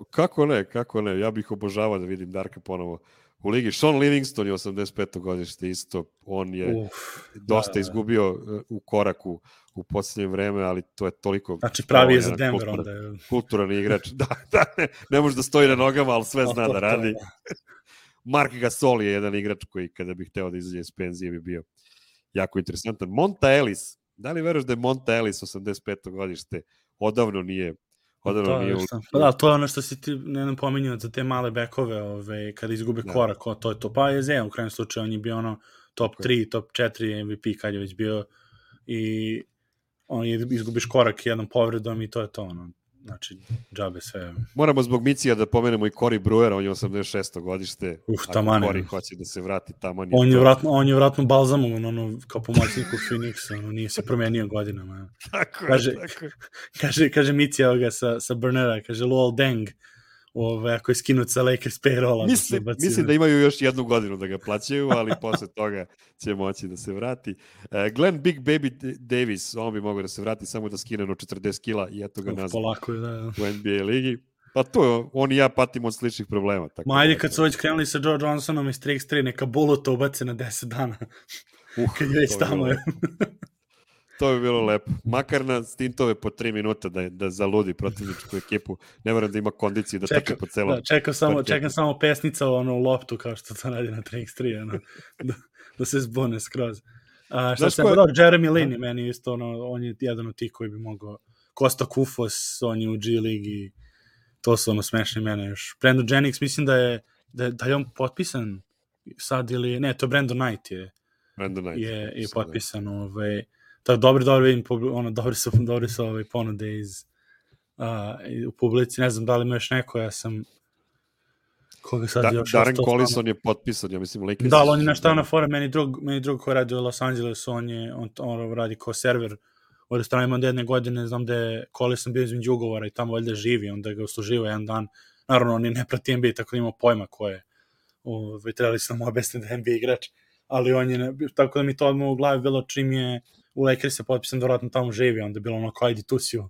Kako ne, kako ne, ja bih obožavao da vidim Darka ponovo u ligi. Sean Livingston je 85. godište isto, on je Uf, dosta da, da. izgubio uh, u koraku u poslednje vreme, ali to je toliko... Znači pravi je za Denver kulturan- onda. je- Kulturan igrač, da, da, ne, ne može da stoji na nogama, ali sve zna da radi. Mark Gasol je jedan igrač koji kada bih hteo da izađe iz penzije bi bio jako interesantan. Monta Ellis, da li veruješ da je Monta Ellis 85. godište odavno nije odavno To je nije u- što- Pa da, to je ono što si ti ne znam pominjao za te male bekove, ove, kada izgube Da. korak, o, to je to. Pa je Zeo, u krajem slučaju, on je bio ono top Tako je. 3, top 4 MVP kad je već bio i on je izgubiš korak jednom povredom i to je to, ono. Znači, džabe sve. Moramo zbog Micija da pomenemo i Cory Brewera, on je 86. godište. Uf, taman je. Cory hoće da se vrati, taman je. On je to. vratno, on je vratno balzamovan, ono, kao pomoćnik u Phoenixu, ono, nije se promenio godinama. Tako je, Kaže- tako je. Kaže, kaže Mici ovoga sa, sa Burnera, kaže Luol Deng, ove, ako je skinut sa Lakers payrolla. da Mislim, baci mislim da imaju još jednu godinu da ga plaćaju, ali posle toga će moći da se vrati. Uh, Glenn Big Baby Davis, on bi mogao da se vrati samo da skine no 40 kila i eto ga Uf, nazad Polako je, da. da. u NBA ligi. Pa to, je, on i ja patimo od sličnih problema. Tako Ma ajde da, kad su već krenuli sa Joe Johnsonom iz 3x3, neka Buluta ubace na 10 dana. uh, Kad je već to tamo je. To bi bilo lepo. Makar na stintove po 3 minuta da, da zaludi protivničku ekipu. Ne moram da ima kondiciju da trče po celom. da, čekam, samo, parketu. čekam samo pesnica ono, loptu kao što to radi na 3x3, ono, da, da se zbune skroz. A, šta Znaš se, ko dobro, Jeremy Lin je meni isto, ono, on je jedan od tih koji bi mogao, Kosta Kufos, on je u G ligi, to su ono smešne imena još. Brandon Jennings, mislim da je, da, da je on potpisan sad ili, ne, to Brandon Knight je, Brandon Knight. je, je da potpisan, ovaj, tako dobro, dobro vidim, ono, dobri su, dobri su ovaj, ponude iz, i u publici, ne znam da li ima još neko, ja sam, koga sad Da, još Darren Collison je potpisan, ja mislim, Lakers. Da, ali on je nešto na fora, meni drug, meni drug koji radi u Los Angelesu, on, je, on, on radi kao server u restoranima od jedne godine, znam da je Koli sam bio između ugovora i tamo valjda živi, onda ga usluživo jedan dan. Naravno, on je ne prati NBA, tako da ima pojma ko je. Ovaj, trebali su nam objasniti da je NBA igrač, ali on je, tako da mi to odmah u glavi bilo čim je u Lakersa potpisan da vratno tamo živi, onda je bilo ono kao ajde tu si u,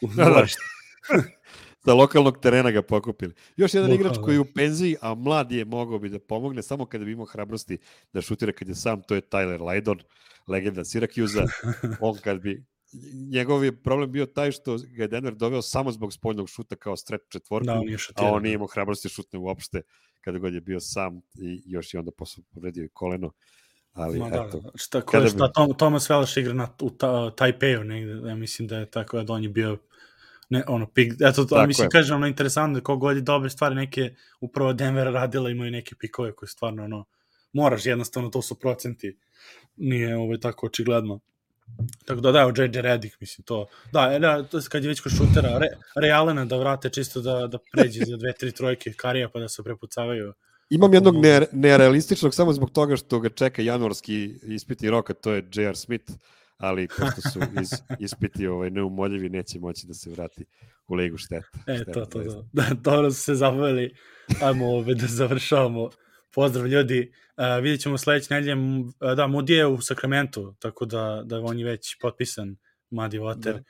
u Da, da. lokalnog terena ga pokupili. Još jedan Bukvalno, igrač koji je u penziji, a mlad je mogao bi da pomogne samo kada bi imao hrabrosti da šutira kad je sam, to je Tyler Lydon, legenda Sirakuza. On kad bi njegov je problem bio taj što ga je Denver doveo samo zbog spoljnog šuta kao stretch četvorku, Da, on a on nije imao hrabrosti da šutne uopšte kada god je bio sam i još je onda posle povredio i koleno. Ali Ma da, eto, da. Šta, ko, kada je, bi- šta Tom, Thomas Welsh igra na, u ta, Taipei-u negde, ja mislim da je tako da on je bio ne, ono, pig, eto, to, Tako mislim, je. kažem, ono, interesantno, da kogod je dobre stvari, neke, upravo Denvera radila, imaju neke pikove koje stvarno, ono, moraš jednostavno, to su procenti, nije ovo tako očigledno. Tako da da, evo JJ Redick, mislim, to, da, da, to je kad je već kod šutera, Re, Realena da vrate čisto da, da pređe za dve, tri trojke karija pa da se prepucavaju. Imam jednog ne, nerealističnog samo zbog toga što ga čeka januarski ispitni rok, a to je J.R. Smith, ali pošto su iz, ispiti ovaj, neumoljivi, neće moći da se vrati u ligu šteta. E, Šteta, to, to, to. Da, dobro su se zabavili. Ajmo ove da završavamo. Pozdrav ljudi. Uh, vidjet ćemo sledeće nedelje. Uh, Da, Moody je u Sakramentu, tako da, da on je već potpisan Muddy Water.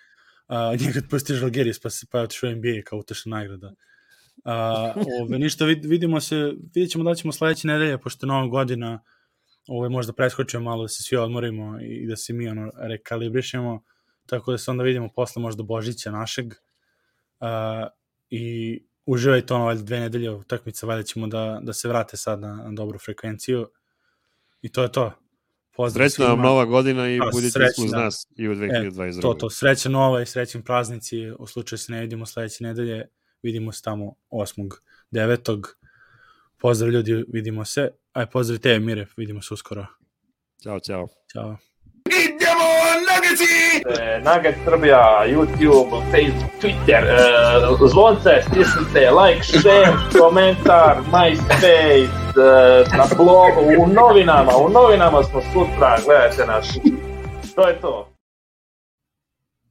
Uh, njega pusti Žalgiris, pa, se, pa je otišao NBA kao utešna nagrada. Ove, ništa, vid, vidimo se, vidjet ćemo da ćemo sledeće nedelje, pošto je nova godina, ove, možda preskočimo malo da se svi odmorimo i, da se mi ono rekalibrišemo, tako da se onda vidimo posle možda Božića našeg. Uh, i uživajte ono valjda dve nedelje utakmica, valjda ćemo da, da se vrate sad na, na dobru frekvenciju i to je to. Pozdrav Srećna vam nova godina i budite srećna. uz nas i u 2022. To, to, sreća nova i srećni praznici, u slučaju se ne vidimo sledeće nedelje, vidimo se tamo 8. 9. Pozdrav ljudi, vidimo se. Aj, pozdrav te, Mire, vidimo se uskoro. Ćao, ćao. Ćao. E, Nugget Srbija, YouTube, Facebook, Twitter, e, zvonce, stisnite, like, share, komentar, MySpace, e, na blogu, u novinama, u novinama smo sutra, gledajte nas. To je to.